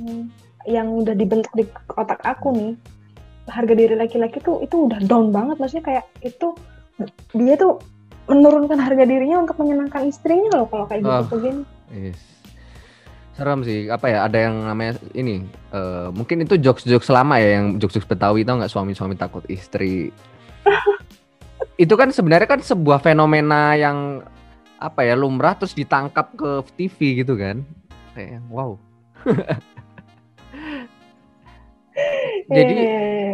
yang udah dibentuk di otak aku nih harga diri laki-laki tuh itu udah down banget. Maksudnya kayak itu dia tuh menurunkan harga dirinya untuk menyenangkan istrinya loh kalau kayak gitu oh, begini. Yes. Serem sih, apa ya? Ada yang namanya ini, uh, mungkin itu jokes-jokes lama ya, yang jokes-jokes Betawi tau nggak suami-suami takut istri. itu kan sebenarnya kan sebuah fenomena yang apa ya lumrah terus ditangkap ke TV gitu kan, kayak wow. Jadi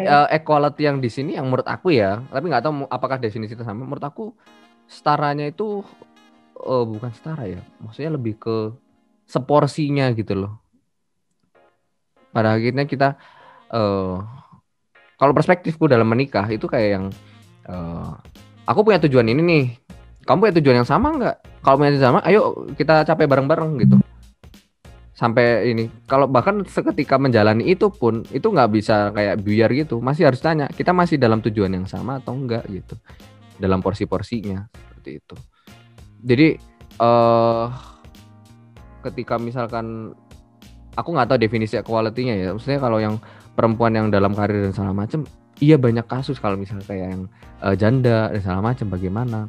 uh, equality yang di sini yang menurut aku ya, tapi nggak tahu apakah definisi itu sama. Menurut aku setaranya itu uh, bukan setara ya, maksudnya lebih ke seporsinya gitu loh. Pada akhirnya kita uh, kalau perspektifku dalam menikah itu kayak yang uh, aku punya tujuan ini nih, kamu punya tujuan yang sama nggak? Kalau punya tujuan sama, ayo kita capai bareng-bareng gitu. Sampai ini, kalau bahkan seketika menjalani itu pun itu nggak bisa kayak biar gitu, masih harus tanya kita masih dalam tujuan yang sama atau enggak gitu dalam porsi-porsinya seperti itu. Jadi uh, ketika misalkan aku nggak tahu definisi equality-nya ya, maksudnya kalau yang perempuan yang dalam karir dan segala macam, iya banyak kasus kalau misalnya kayak yang uh, janda dan segala macam bagaimana.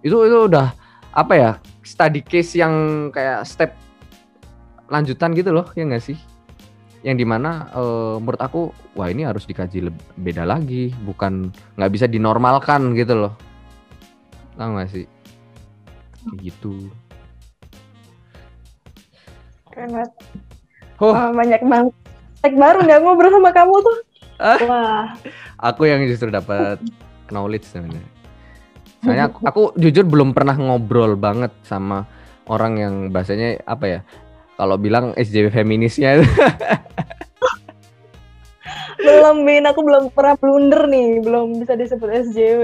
Itu itu udah apa ya study case yang kayak step lanjutan gitu loh ya nggak sih yang di mana uh, menurut aku wah ini harus dikaji beda lagi. Bukan nggak bisa dinormalkan gitu loh. Tahu nggak sih? Kayak gitu. Keren banget. Oh. Banyak banget. Tek baru nggak ngobrol sama kamu tuh. Ah? wah. Aku yang justru dapat knowledge sebenarnya. Soalnya aku, aku jujur belum pernah ngobrol banget sama orang yang bahasanya apa ya kalau bilang SJW feminisnya belum bin. Aku belum pernah blunder nih. Belum bisa disebut SJW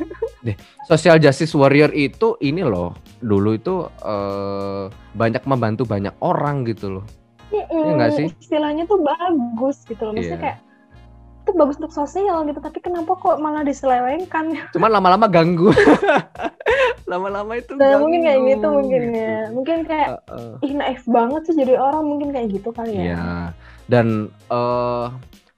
deh social justice warrior itu ini loh. Dulu itu uh, banyak membantu banyak orang gitu loh. Iya enggak sih? Istilahnya tuh bagus gitu loh. Maksudnya yeah. kayak itu bagus untuk sosial gitu tapi kenapa kok malah diselewengkan cuman lama-lama ganggu lama-lama itu nah, ganggu. mungkin kayak gitu mungkin gitu. ya mungkin kayak uh, uh. ih naif banget sih jadi orang mungkin kayak gitu kali ya Iya. dan uh,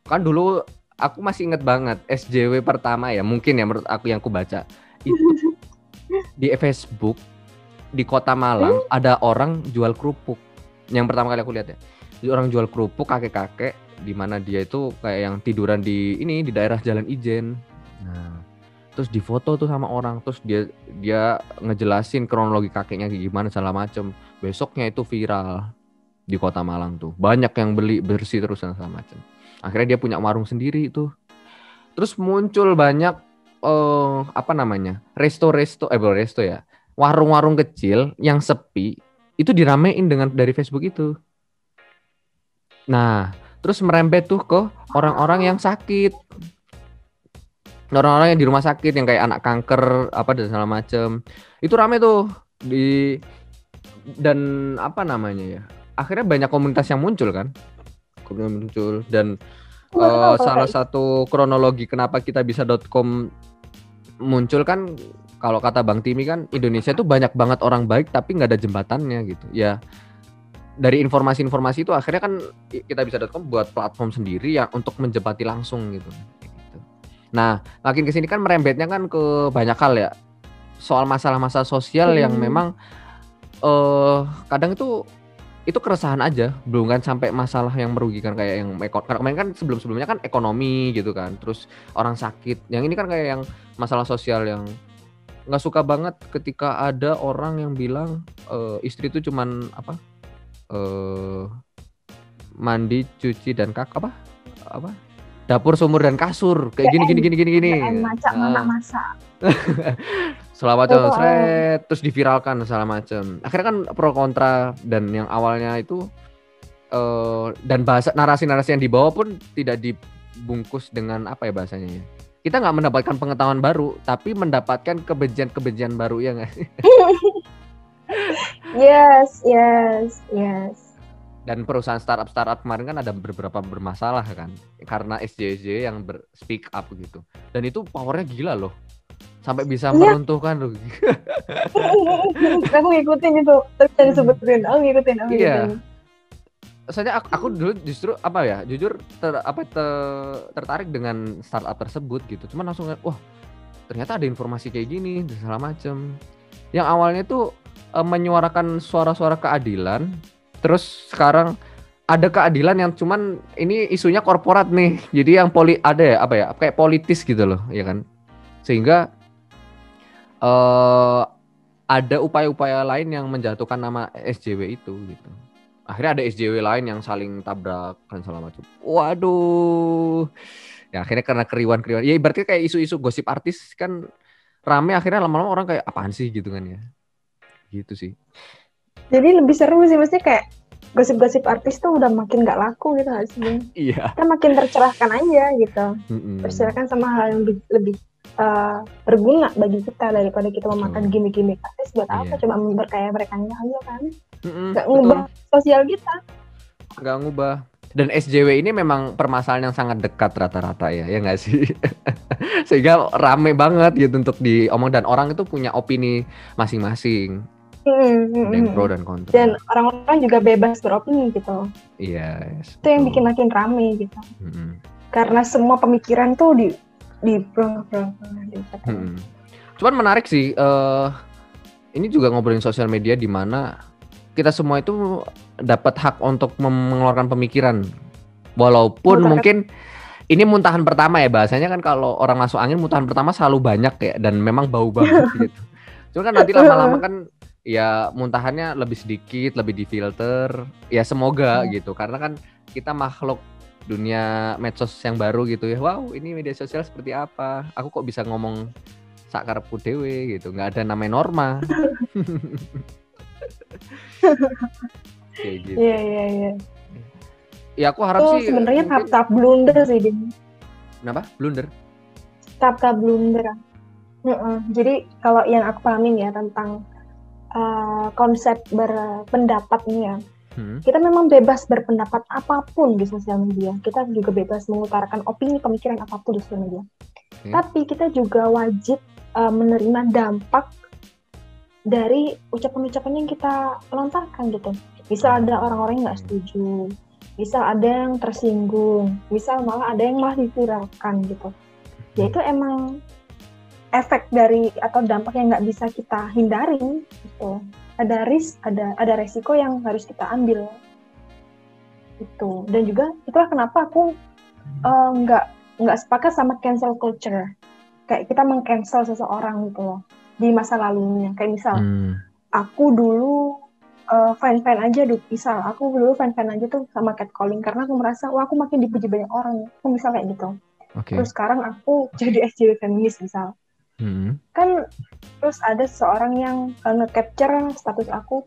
kan dulu aku masih inget banget SJW pertama ya mungkin ya menurut aku yang aku baca itu di Facebook di kota Malang hmm? ada orang jual kerupuk yang pertama kali aku lihat ya orang jual kerupuk kakek-kakek di mana dia itu kayak yang tiduran di ini di daerah Jalan Ijen. Nah, terus difoto tuh sama orang, terus dia dia ngejelasin kronologi kakeknya gimana segala macem. Besoknya itu viral di kota Malang tuh. Banyak yang beli bersih terus dan segala macem. Akhirnya dia punya warung sendiri itu. Terus muncul banyak uh, apa namanya? resto-resto eh bukan resto ya. Warung-warung kecil yang sepi itu diramein dengan dari Facebook itu. Nah, terus merembet tuh ke orang-orang yang sakit. Orang-orang yang di rumah sakit yang kayak anak kanker apa dan segala macem. Itu rame tuh di dan apa namanya ya akhirnya banyak komunitas yang muncul kan? Komunitas muncul dan uh, salah satu kronologi kenapa kita bisa .com muncul kan kalau kata Bang Timi kan Indonesia tuh banyak banget orang baik tapi nggak ada jembatannya gitu. Ya dari informasi-informasi itu akhirnya kan kita bisa.com buat platform sendiri yang untuk menjebati langsung gitu. gitu. Nah, makin ke sini kan merembetnya kan ke banyak hal ya. Soal masalah-masalah sosial hmm. yang memang uh, kadang itu itu keresahan aja, belum kan sampai masalah yang merugikan kayak yang karena kemarin kan sebelum-sebelumnya kan ekonomi gitu kan, terus orang sakit. Yang ini kan kayak yang masalah sosial yang nggak suka banget ketika ada orang yang bilang uh, istri itu cuman apa uh, mandi cuci dan kak apa? Apa? Dapur sumur dan kasur. Kayak gini gini gini gini gini. Masak nah. masak. Selama macam oh, terus diviralkan segala macam akhirnya kan pro kontra dan yang awalnya itu uh, dan bahasa narasi-narasi yang dibawa pun tidak dibungkus dengan apa ya bahasanya ya? Kita nggak mendapatkan pengetahuan baru, tapi mendapatkan kebencian-kebencian baru ya nggak? yes, yes, yes. Dan perusahaan startup startup kemarin kan ada beberapa bermasalah kan, karena SJJ yang ber speak up gitu. Dan itu powernya gila loh, sampai bisa yeah. meruntuhkan loh. aku ngikutin itu, terus disebutin, aku ngikutin, aku iya. ngikutin soalnya aku, aku dulu justru apa ya jujur ter, apa ter, tertarik dengan startup tersebut gitu cuman langsung wah ternyata ada informasi kayak gini segala macem yang awalnya tuh e, menyuarakan suara-suara keadilan terus sekarang ada keadilan yang cuman ini isunya korporat nih jadi yang poli ada ya apa ya kayak politis gitu loh ya kan sehingga uh, ada upaya-upaya lain yang menjatuhkan nama SJW itu gitu akhirnya ada SJW lain yang saling tabrak dan segala macam. Waduh. Ya akhirnya karena keriuan-keriuan. Ya berarti kayak isu-isu gosip artis kan rame akhirnya lama-lama orang kayak apaan sih gitu kan ya. Gitu sih. Jadi lebih seru sih maksudnya kayak gosip-gosip artis tuh udah makin gak laku gitu gak sih? Iya. Kita makin tercerahkan aja gitu. Mm -mm. Tercerahkan sama hal yang lebih, lebih uh, berguna bagi kita daripada kita memakan gimmick-gimmick artis buat iya. apa? Coba berkaya mereka aja kan. Mm-mm, gak ngubah betul. sosial kita. Gak ngubah. Dan SJW ini memang permasalahan yang sangat dekat rata-rata ya, ya nggak sih? Sehingga rame banget gitu untuk diomong dan orang itu punya opini masing-masing. Hmm, pro dan kontra. Dan orang-orang juga bebas beropini gitu. Iya. Yes, itu yang bikin makin rame gitu. Hmm. Karena semua pemikiran tuh di di pro pro. Hmm. Cuman menarik sih. Uh, ini juga ngobrolin sosial media di mana kita semua itu dapat hak untuk mengeluarkan pemikiran. Walaupun Muntah. mungkin ini muntahan pertama ya bahasanya kan kalau orang masuk angin muntahan pertama selalu banyak ya dan memang bau banget gitu. Cuma kan nanti lama-lama kan ya muntahannya lebih sedikit, lebih difilter. Ya semoga hmm. gitu karena kan kita makhluk dunia medsos yang baru gitu ya. Wow, ini media sosial seperti apa? Aku kok bisa ngomong sakarepku dewe gitu. nggak ada namanya norma. kayak gitu iya iya iya ya aku harap itu sih sebenarnya mungkin... tahap-tahap blunder sih dia kenapa blunder tahap-tahap blunder uh-uh. jadi kalau yang aku pahamin ya tentang uh, konsep berpendapat ini ya Hmm. Kita memang bebas berpendapat apa pun di sosial media. Kita juga bebas mengutarakan opini, pemikiran apa pun di sosial media. Hmm. Tapi kita juga wajib uh, menerima dampak dari ucapan-ucapan yang kita lontarkan gitu. Bisa ada orang-orang yang nggak setuju, bisa ada yang tersinggung, bisa malah ada yang malah diviralkan gitu. Ya itu emang efek dari atau dampak yang nggak bisa kita hindari gitu. Ada risk, ada ada resiko yang harus kita ambil itu. Dan juga itulah kenapa aku eh, nggak uh, nggak sepakat sama cancel culture. Kayak kita mengcancel seseorang gitu loh di masa lalunya kayak misal hmm. aku dulu uh, eh, fine fine aja dulu misal aku dulu fine fine aja tuh sama catcalling karena aku merasa wah aku makin dipuji banyak orang aku misal kayak gitu okay. terus sekarang aku jadi SJW feminis misal hmm. kan terus ada seorang yang uh, nge-capture status aku.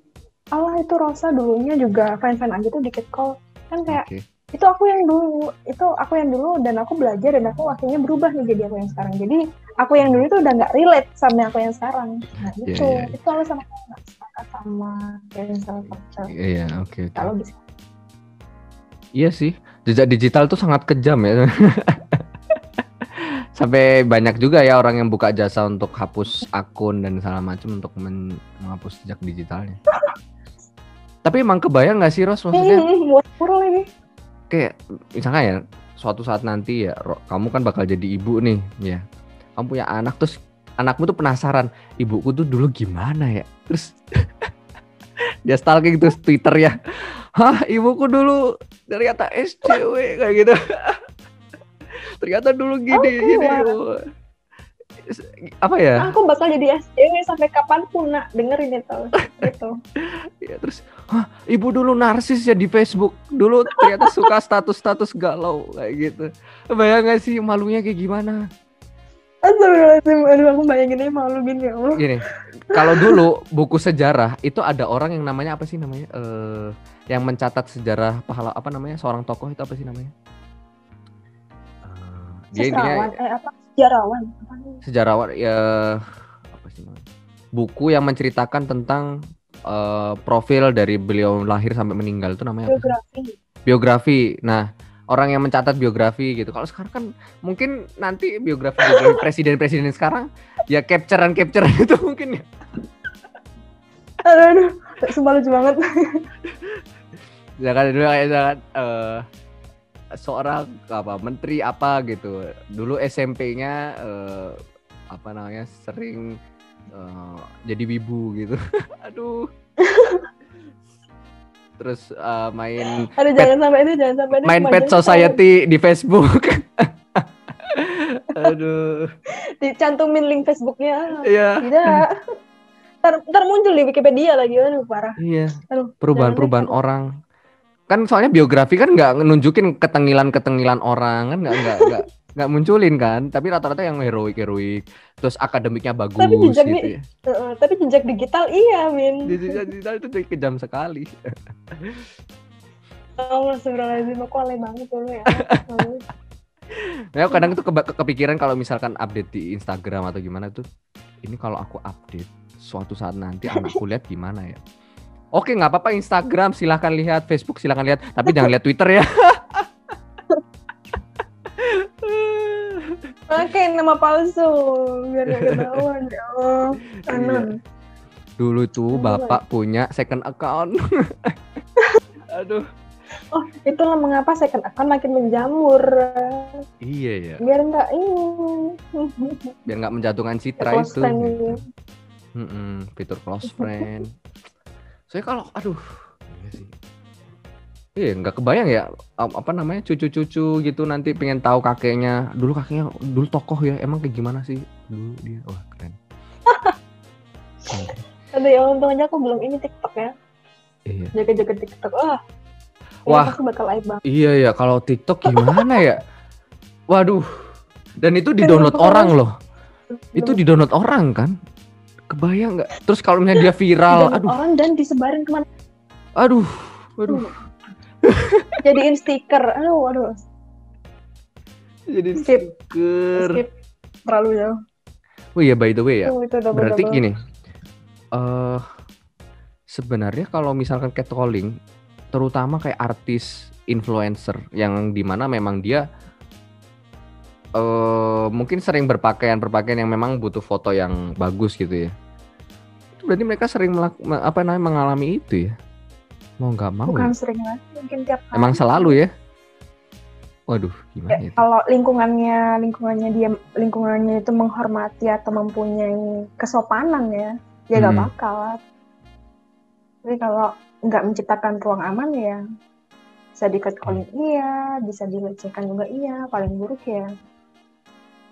Allah itu Rosa dulunya juga fine aja tuh di catcall. Kan kayak okay itu aku yang dulu itu aku yang dulu dan aku belajar dan aku akhirnya berubah nih jadi aku yang sekarang. Jadi aku yang dulu itu udah nggak relate sama aku yang sekarang. Nah iya, itu yeah, yeah. itu aku nggak sepakat sama cancel culture iya yeah, oke. Okay, okay. kalau bisa. Iya sih. Jejak digital tuh sangat kejam ya sampai banyak juga ya orang yang buka jasa untuk hapus akun dan segala macam untuk menghapus jejak digitalnya. Tapi emang kebayang nggak sih Ros maksudnya? Ini. Kayak misalnya ya suatu saat nanti ya kamu kan bakal jadi ibu nih ya. Kamu punya anak terus anakmu tuh penasaran ibuku tuh dulu gimana ya? Terus dia stalking terus Twitter ya. Hah ibuku dulu ternyata SCW kayak gitu ternyata dulu gini okay, gini apa ya? Aku bakal jadi SJW sampai kapan pun nak dengerin itu gitu. ya terus, Hah, ibu dulu narsis ya di Facebook. Dulu ternyata suka status-status galau kayak gitu. Bayang gak sih malunya kayak gimana? Astagfirullahaladzim, aduh aku bayanginnya malu gini ya Allah. Gini, kalau dulu buku sejarah itu ada orang yang namanya apa sih namanya? Uh, yang mencatat sejarah pahala apa namanya? Seorang tokoh itu apa sih namanya? Dia Sejarawan, eh, apa? Sejarawan. Sejarawan ya apa sih namanya? Buku yang menceritakan tentang uh, profil dari beliau lahir sampai meninggal itu namanya Biografi. Apa? Biografi. Nah, orang yang mencatat biografi gitu. Kalau sekarang kan mungkin nanti biografi presiden-presiden sekarang ya capturean capturean itu mungkin ya. Aduh, aduh. sumpah lucu banget. Jangan dulu kayak jangan uh, seorang apa menteri apa gitu. Dulu SMP-nya uh, eh, apa namanya sering uh, jadi wibu gitu. Aduh. Terus uh, main Aduh, pet, jangan sampai itu jangan sampai main pet society sampai. di Facebook. Aduh. Dicantumin link Facebooknya. Iya. Tidak. Ntar, ntar muncul di Wikipedia lagi. Aduh parah. Iya. Perubahan-perubahan orang kan soalnya biografi kan nggak nunjukin ketengilan-ketengilan orang kan nggak nggak nggak nggak munculin kan tapi rata-rata yang heroik heroik terus akademiknya bagus tapi jejak gitu ya. uh, tapi jejak digital iya min jejak digital itu kejam sekali Oh, astagfirullahaladzim, aku alay banget dulu ya. ya kadang itu ke kepikiran kalau misalkan update di Instagram atau gimana tuh, ini kalau aku update suatu saat nanti anakku lihat gimana ya? Oke nggak apa-apa Instagram silahkan lihat, Facebook silahkan lihat, tapi jangan lihat Twitter ya. Oke, nama palsu biar gak ketahuan ya Allah. Iya. Dulu tuh bapak punya second account. Aduh. Oh, itulah mengapa second account makin menjamur. Iya ya. Biar nggak ini. Biar nggak menjatuhkan citra itu. Gitu. Mm -mm, fitur close friend. Saya kalau, aduh, iya sih Iya, nggak kebayang ya apa namanya cucu-cucu gitu nanti pengen tahu kakeknya. Dulu kakeknya dulu tokoh ya, emang kayak gimana sih dulu dia? Wah keren. Aduh ya untung aja aku belum ini TikTok ya. Iya. Jaga-jaga TikTok. Wah. Wah. Aku bakal aib banget. Iya ya, kalau TikTok gimana ya? Waduh. Dan itu di-download orang loh. Itu di-download orang kan? Kebayang nggak? Terus kalau misalnya dia viral, aduh. Orang dan disebarin ke mana? Aduh. Waduh. Hmm jadiin stiker aduh aduh jadi stiker skip terlalu jauh oh iya by the way ya oh, itu double, berarti double. gini uh, sebenarnya kalau misalkan catcalling terutama kayak artis influencer yang di mana memang dia uh, mungkin sering berpakaian berpakaian yang memang butuh foto yang bagus gitu ya berarti mereka sering melak apa namanya mengalami itu ya Mau nggak mau? Bukan ya? sering lah, mungkin tiap hari. Emang selalu ya? Waduh, gimana ya, Kalau lingkungannya, lingkungannya dia, lingkungannya itu menghormati atau mempunyai kesopanan ya, ya nggak hmm. bakal. Tapi kalau nggak menciptakan ruang aman ya, bisa di calling hmm. iya, bisa dilecehkan juga iya, paling buruk ya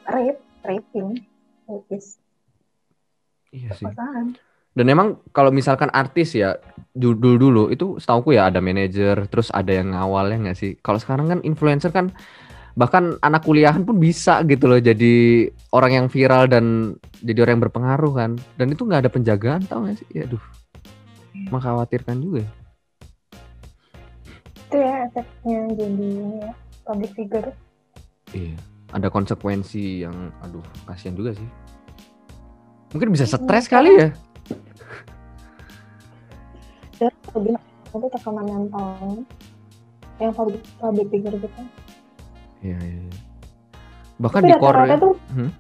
rape, raping, rapist. Iya sih. Dan emang kalau misalkan artis ya dulu dulu itu setauku ya ada manajer, terus ada yang ngawalnya nggak sih? Kalau sekarang kan influencer kan bahkan anak kuliahan pun bisa gitu loh jadi orang yang viral dan jadi orang yang berpengaruh kan. Dan itu nggak ada penjagaan tau gak sih? Ya aduh, mengkhawatirkan juga. Itu ya efeknya jadi ya, public figure. Iya, ada konsekuensi yang aduh kasihan juga sih. Mungkin bisa stres kali ya lebih itu tekanan mental yang public public figure gitu iya iya, iya. bahkan Tapi di Korea tuh hmm?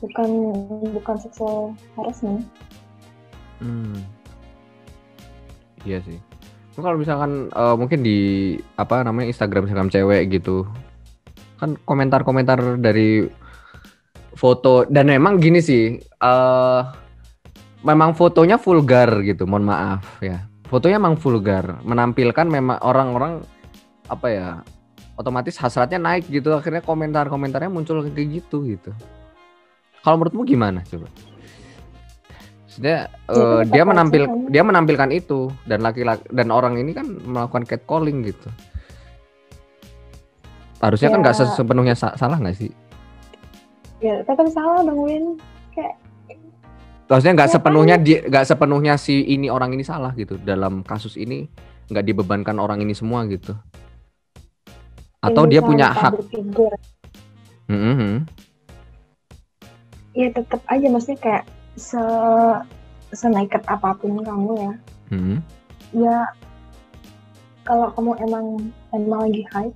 bukan bukan seksual harassment hmm. iya sih kalau misalkan uh, mungkin di apa namanya Instagram Instagram cewek gitu kan komentar-komentar dari foto dan memang gini sih uh, memang fotonya vulgar gitu, mohon maaf ya. Fotonya memang vulgar, menampilkan memang orang-orang apa ya otomatis hasratnya naik gitu akhirnya komentar-komentarnya muncul kayak gitu gitu kalau menurutmu gimana coba Maksudnya uh, dia menampil dia menampilkan itu dan laki-laki dan orang ini kan melakukan catcalling gitu. Harusnya kan ya. kan nggak sepenuhnya sa salah nggak sih? Ya, tetap salah dong Win. Kayak Maksudnya nggak ya, sepenuhnya kan? nggak sepenuhnya si ini orang ini salah gitu dalam kasus ini nggak dibebankan orang ini semua gitu. Atau ini dia punya hak. Mm -hmm. Ya tetap aja maksudnya kayak se senaikat apa pun kamu ya hmm. ya kalau kamu emang emang lagi high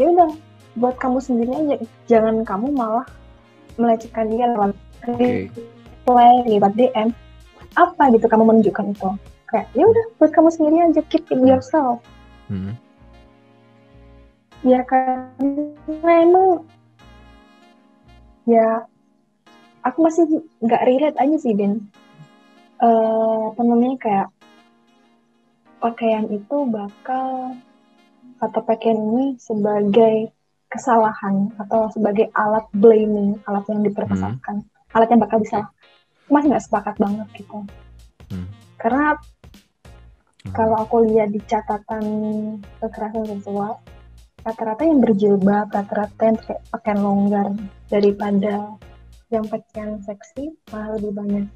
ya udah buat kamu sendiri aja. Jangan kamu malah melecehkan dia lewat okay. reply lewat DM apa gitu kamu menunjukkan itu? Kayak ya udah buat kamu sendiri aja. Keep it yourself. Hmm. ya karena emang ya aku masih nggak relate aja sih Ben uh, apa namanya kayak pakaian itu bakal atau pakaian ini sebagai kesalahan atau sebagai alat blaming alat yang diperkesalkan hmm. alat yang bakal bisa masih nggak sepakat banget gitu hmm. karena hmm. kalau aku lihat di catatan kekerasan seksual rata-rata yang berjilbab rata-rata yang pakai pakaian longgar daripada yang pakaian seksi malah lebih banyak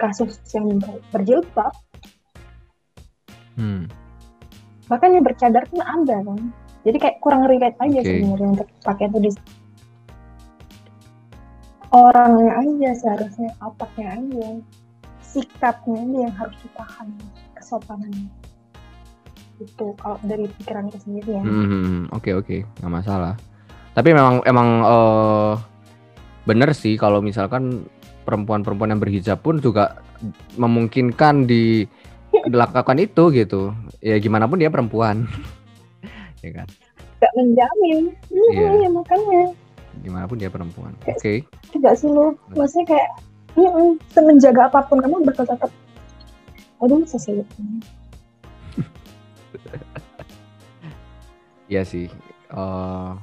kasus yang berjilbab hmm. Bahkan yang bercadar pun ada kan jadi kayak kurang relate aja okay. sebenarnya untuk pakai itu di orangnya aja seharusnya otaknya aja. Sikapnya ini yang harus ditahan kesopanannya itu kalau dari pikiran itu sendiri ya. Hmm, hmm, hmm. oke oke. Okay, okay. nggak masalah. Tapi memang emang uh, bener sih kalau misalkan perempuan-perempuan yang berhijab pun juga memungkinkan di dilakukan itu gitu ya gimana pun dia perempuan. Ya kan? Gak menjamin. Iya. Ya, makanya. Gimana pun dia perempuan. Oke. okay. tidak sih lo maksudnya kayak iya, semenjaga apa pun kamu bakal tetap aduh sesulit Iya sih. Uh,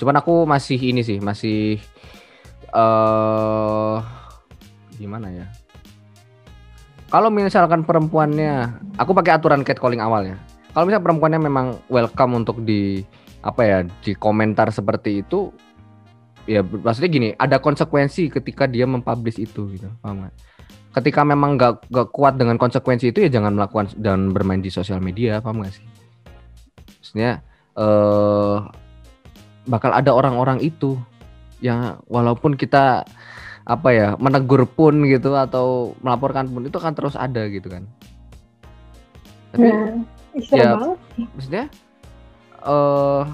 cuman aku masih ini sih, masih uh, gimana ya? Kalau misalkan perempuannya, aku pakai aturan catcalling awalnya. Kalau misalnya perempuannya memang welcome untuk di apa ya di komentar seperti itu, ya maksudnya gini, ada konsekuensi ketika dia mempublish itu gitu, paham gak? Ketika memang nggak nggak kuat dengan konsekuensi itu ya jangan melakukan dan bermain di sosial media, paham gak sih? Maksudnya eh bakal ada orang-orang itu yang walaupun kita apa ya menegur pun gitu atau melaporkan pun itu kan terus ada gitu kan. Tapi nah, ya banget. maksudnya uh,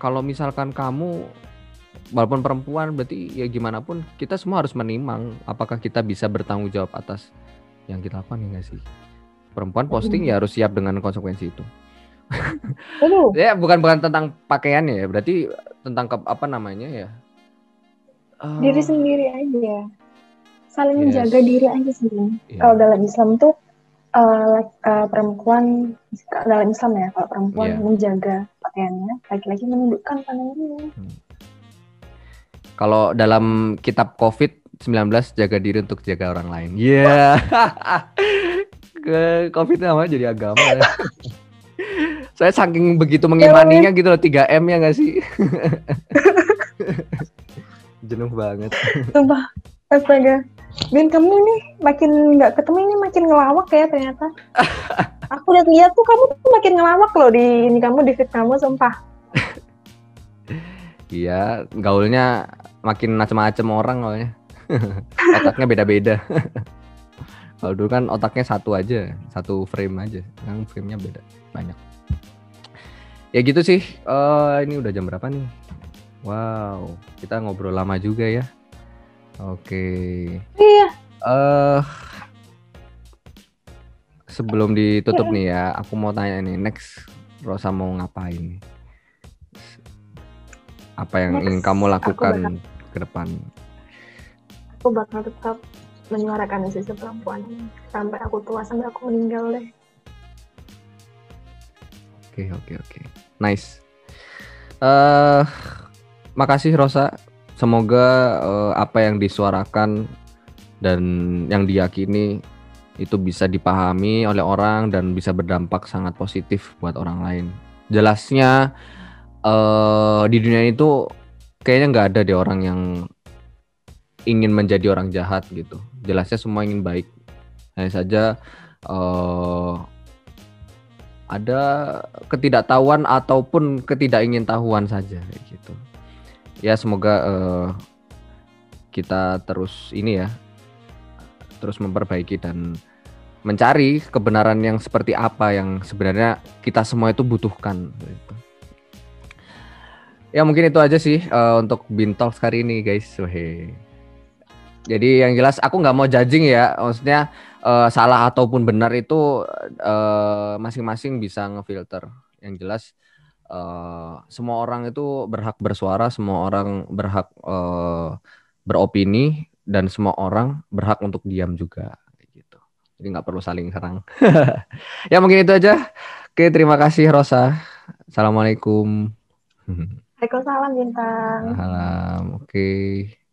kalau misalkan kamu walaupun perempuan berarti ya gimana pun kita semua harus menimang apakah kita bisa bertanggung jawab atas yang kita lakukan ya gak sih? Perempuan posting ya harus siap dengan konsekuensi itu. Ya bukan bukan tentang pakaiannya ya berarti tentang ke, apa namanya ya uh, diri sendiri aja saling yes. menjaga diri aja sih yeah. kalau dalam Islam tuh uh, uh, perempuan dalam Islam ya kalau perempuan yeah. menjaga pakaiannya laki-laki menundukkan tangannya hmm. kalau dalam kitab COVID 19 jaga diri untuk jaga orang lain. Iya. Yeah. COVID nama jadi agama ya. Saya saking begitu mengimaninya gitu loh 3M ya gak sih? Jenuh banget. Sumpah, astaga. Ben kamu nih makin nggak ketemu ini makin ngelawak ya ternyata. Aku lihat-lihat tuh kamu tuh makin ngelawak loh di ini kamu di fit kamu sumpah. Iya, gaulnya makin macam-macam orang soalnya. Otaknya beda-beda. Kalau dulu kan otaknya satu aja, satu frame aja. Sekarang frame-nya beda, banyak ya gitu sih uh, ini udah jam berapa nih wow kita ngobrol lama juga ya oke okay. iya uh, sebelum ditutup nih ya aku mau tanya nih next Rosa mau ngapain apa yang next, ingin kamu lakukan bakal, ke depan aku bakal tetap menyuarakan isu perempuan sampai aku tua sampai aku meninggal deh Oke, oke, oke. Nice. Eh uh, makasih Rosa. Semoga uh, apa yang disuarakan dan yang diyakini itu bisa dipahami oleh orang dan bisa berdampak sangat positif buat orang lain. Jelasnya uh, di dunia itu kayaknya nggak ada deh orang yang ingin menjadi orang jahat gitu. Jelasnya semua ingin baik. Hanya saja uh, ada ketidaktahuan ataupun ketidakingintahuan saja gitu. Ya semoga uh, kita terus ini ya terus memperbaiki dan mencari kebenaran yang seperti apa yang sebenarnya kita semua itu butuhkan gitu. Ya mungkin itu aja sih uh, untuk Bintol sekali ini guys. Weh. Jadi yang jelas aku nggak mau judging ya, maksudnya uh, salah ataupun benar itu masing masing-masing bisa ngefilter. Yang jelas uh, semua orang itu berhak bersuara, semua orang berhak uh, beropini dan semua orang berhak untuk diam juga gitu. Jadi nggak perlu saling serang. ya mungkin itu aja. Oke, terima kasih Rosa. Assalamualaikum. Waalaikumsalam Bintang. Salam. Oke.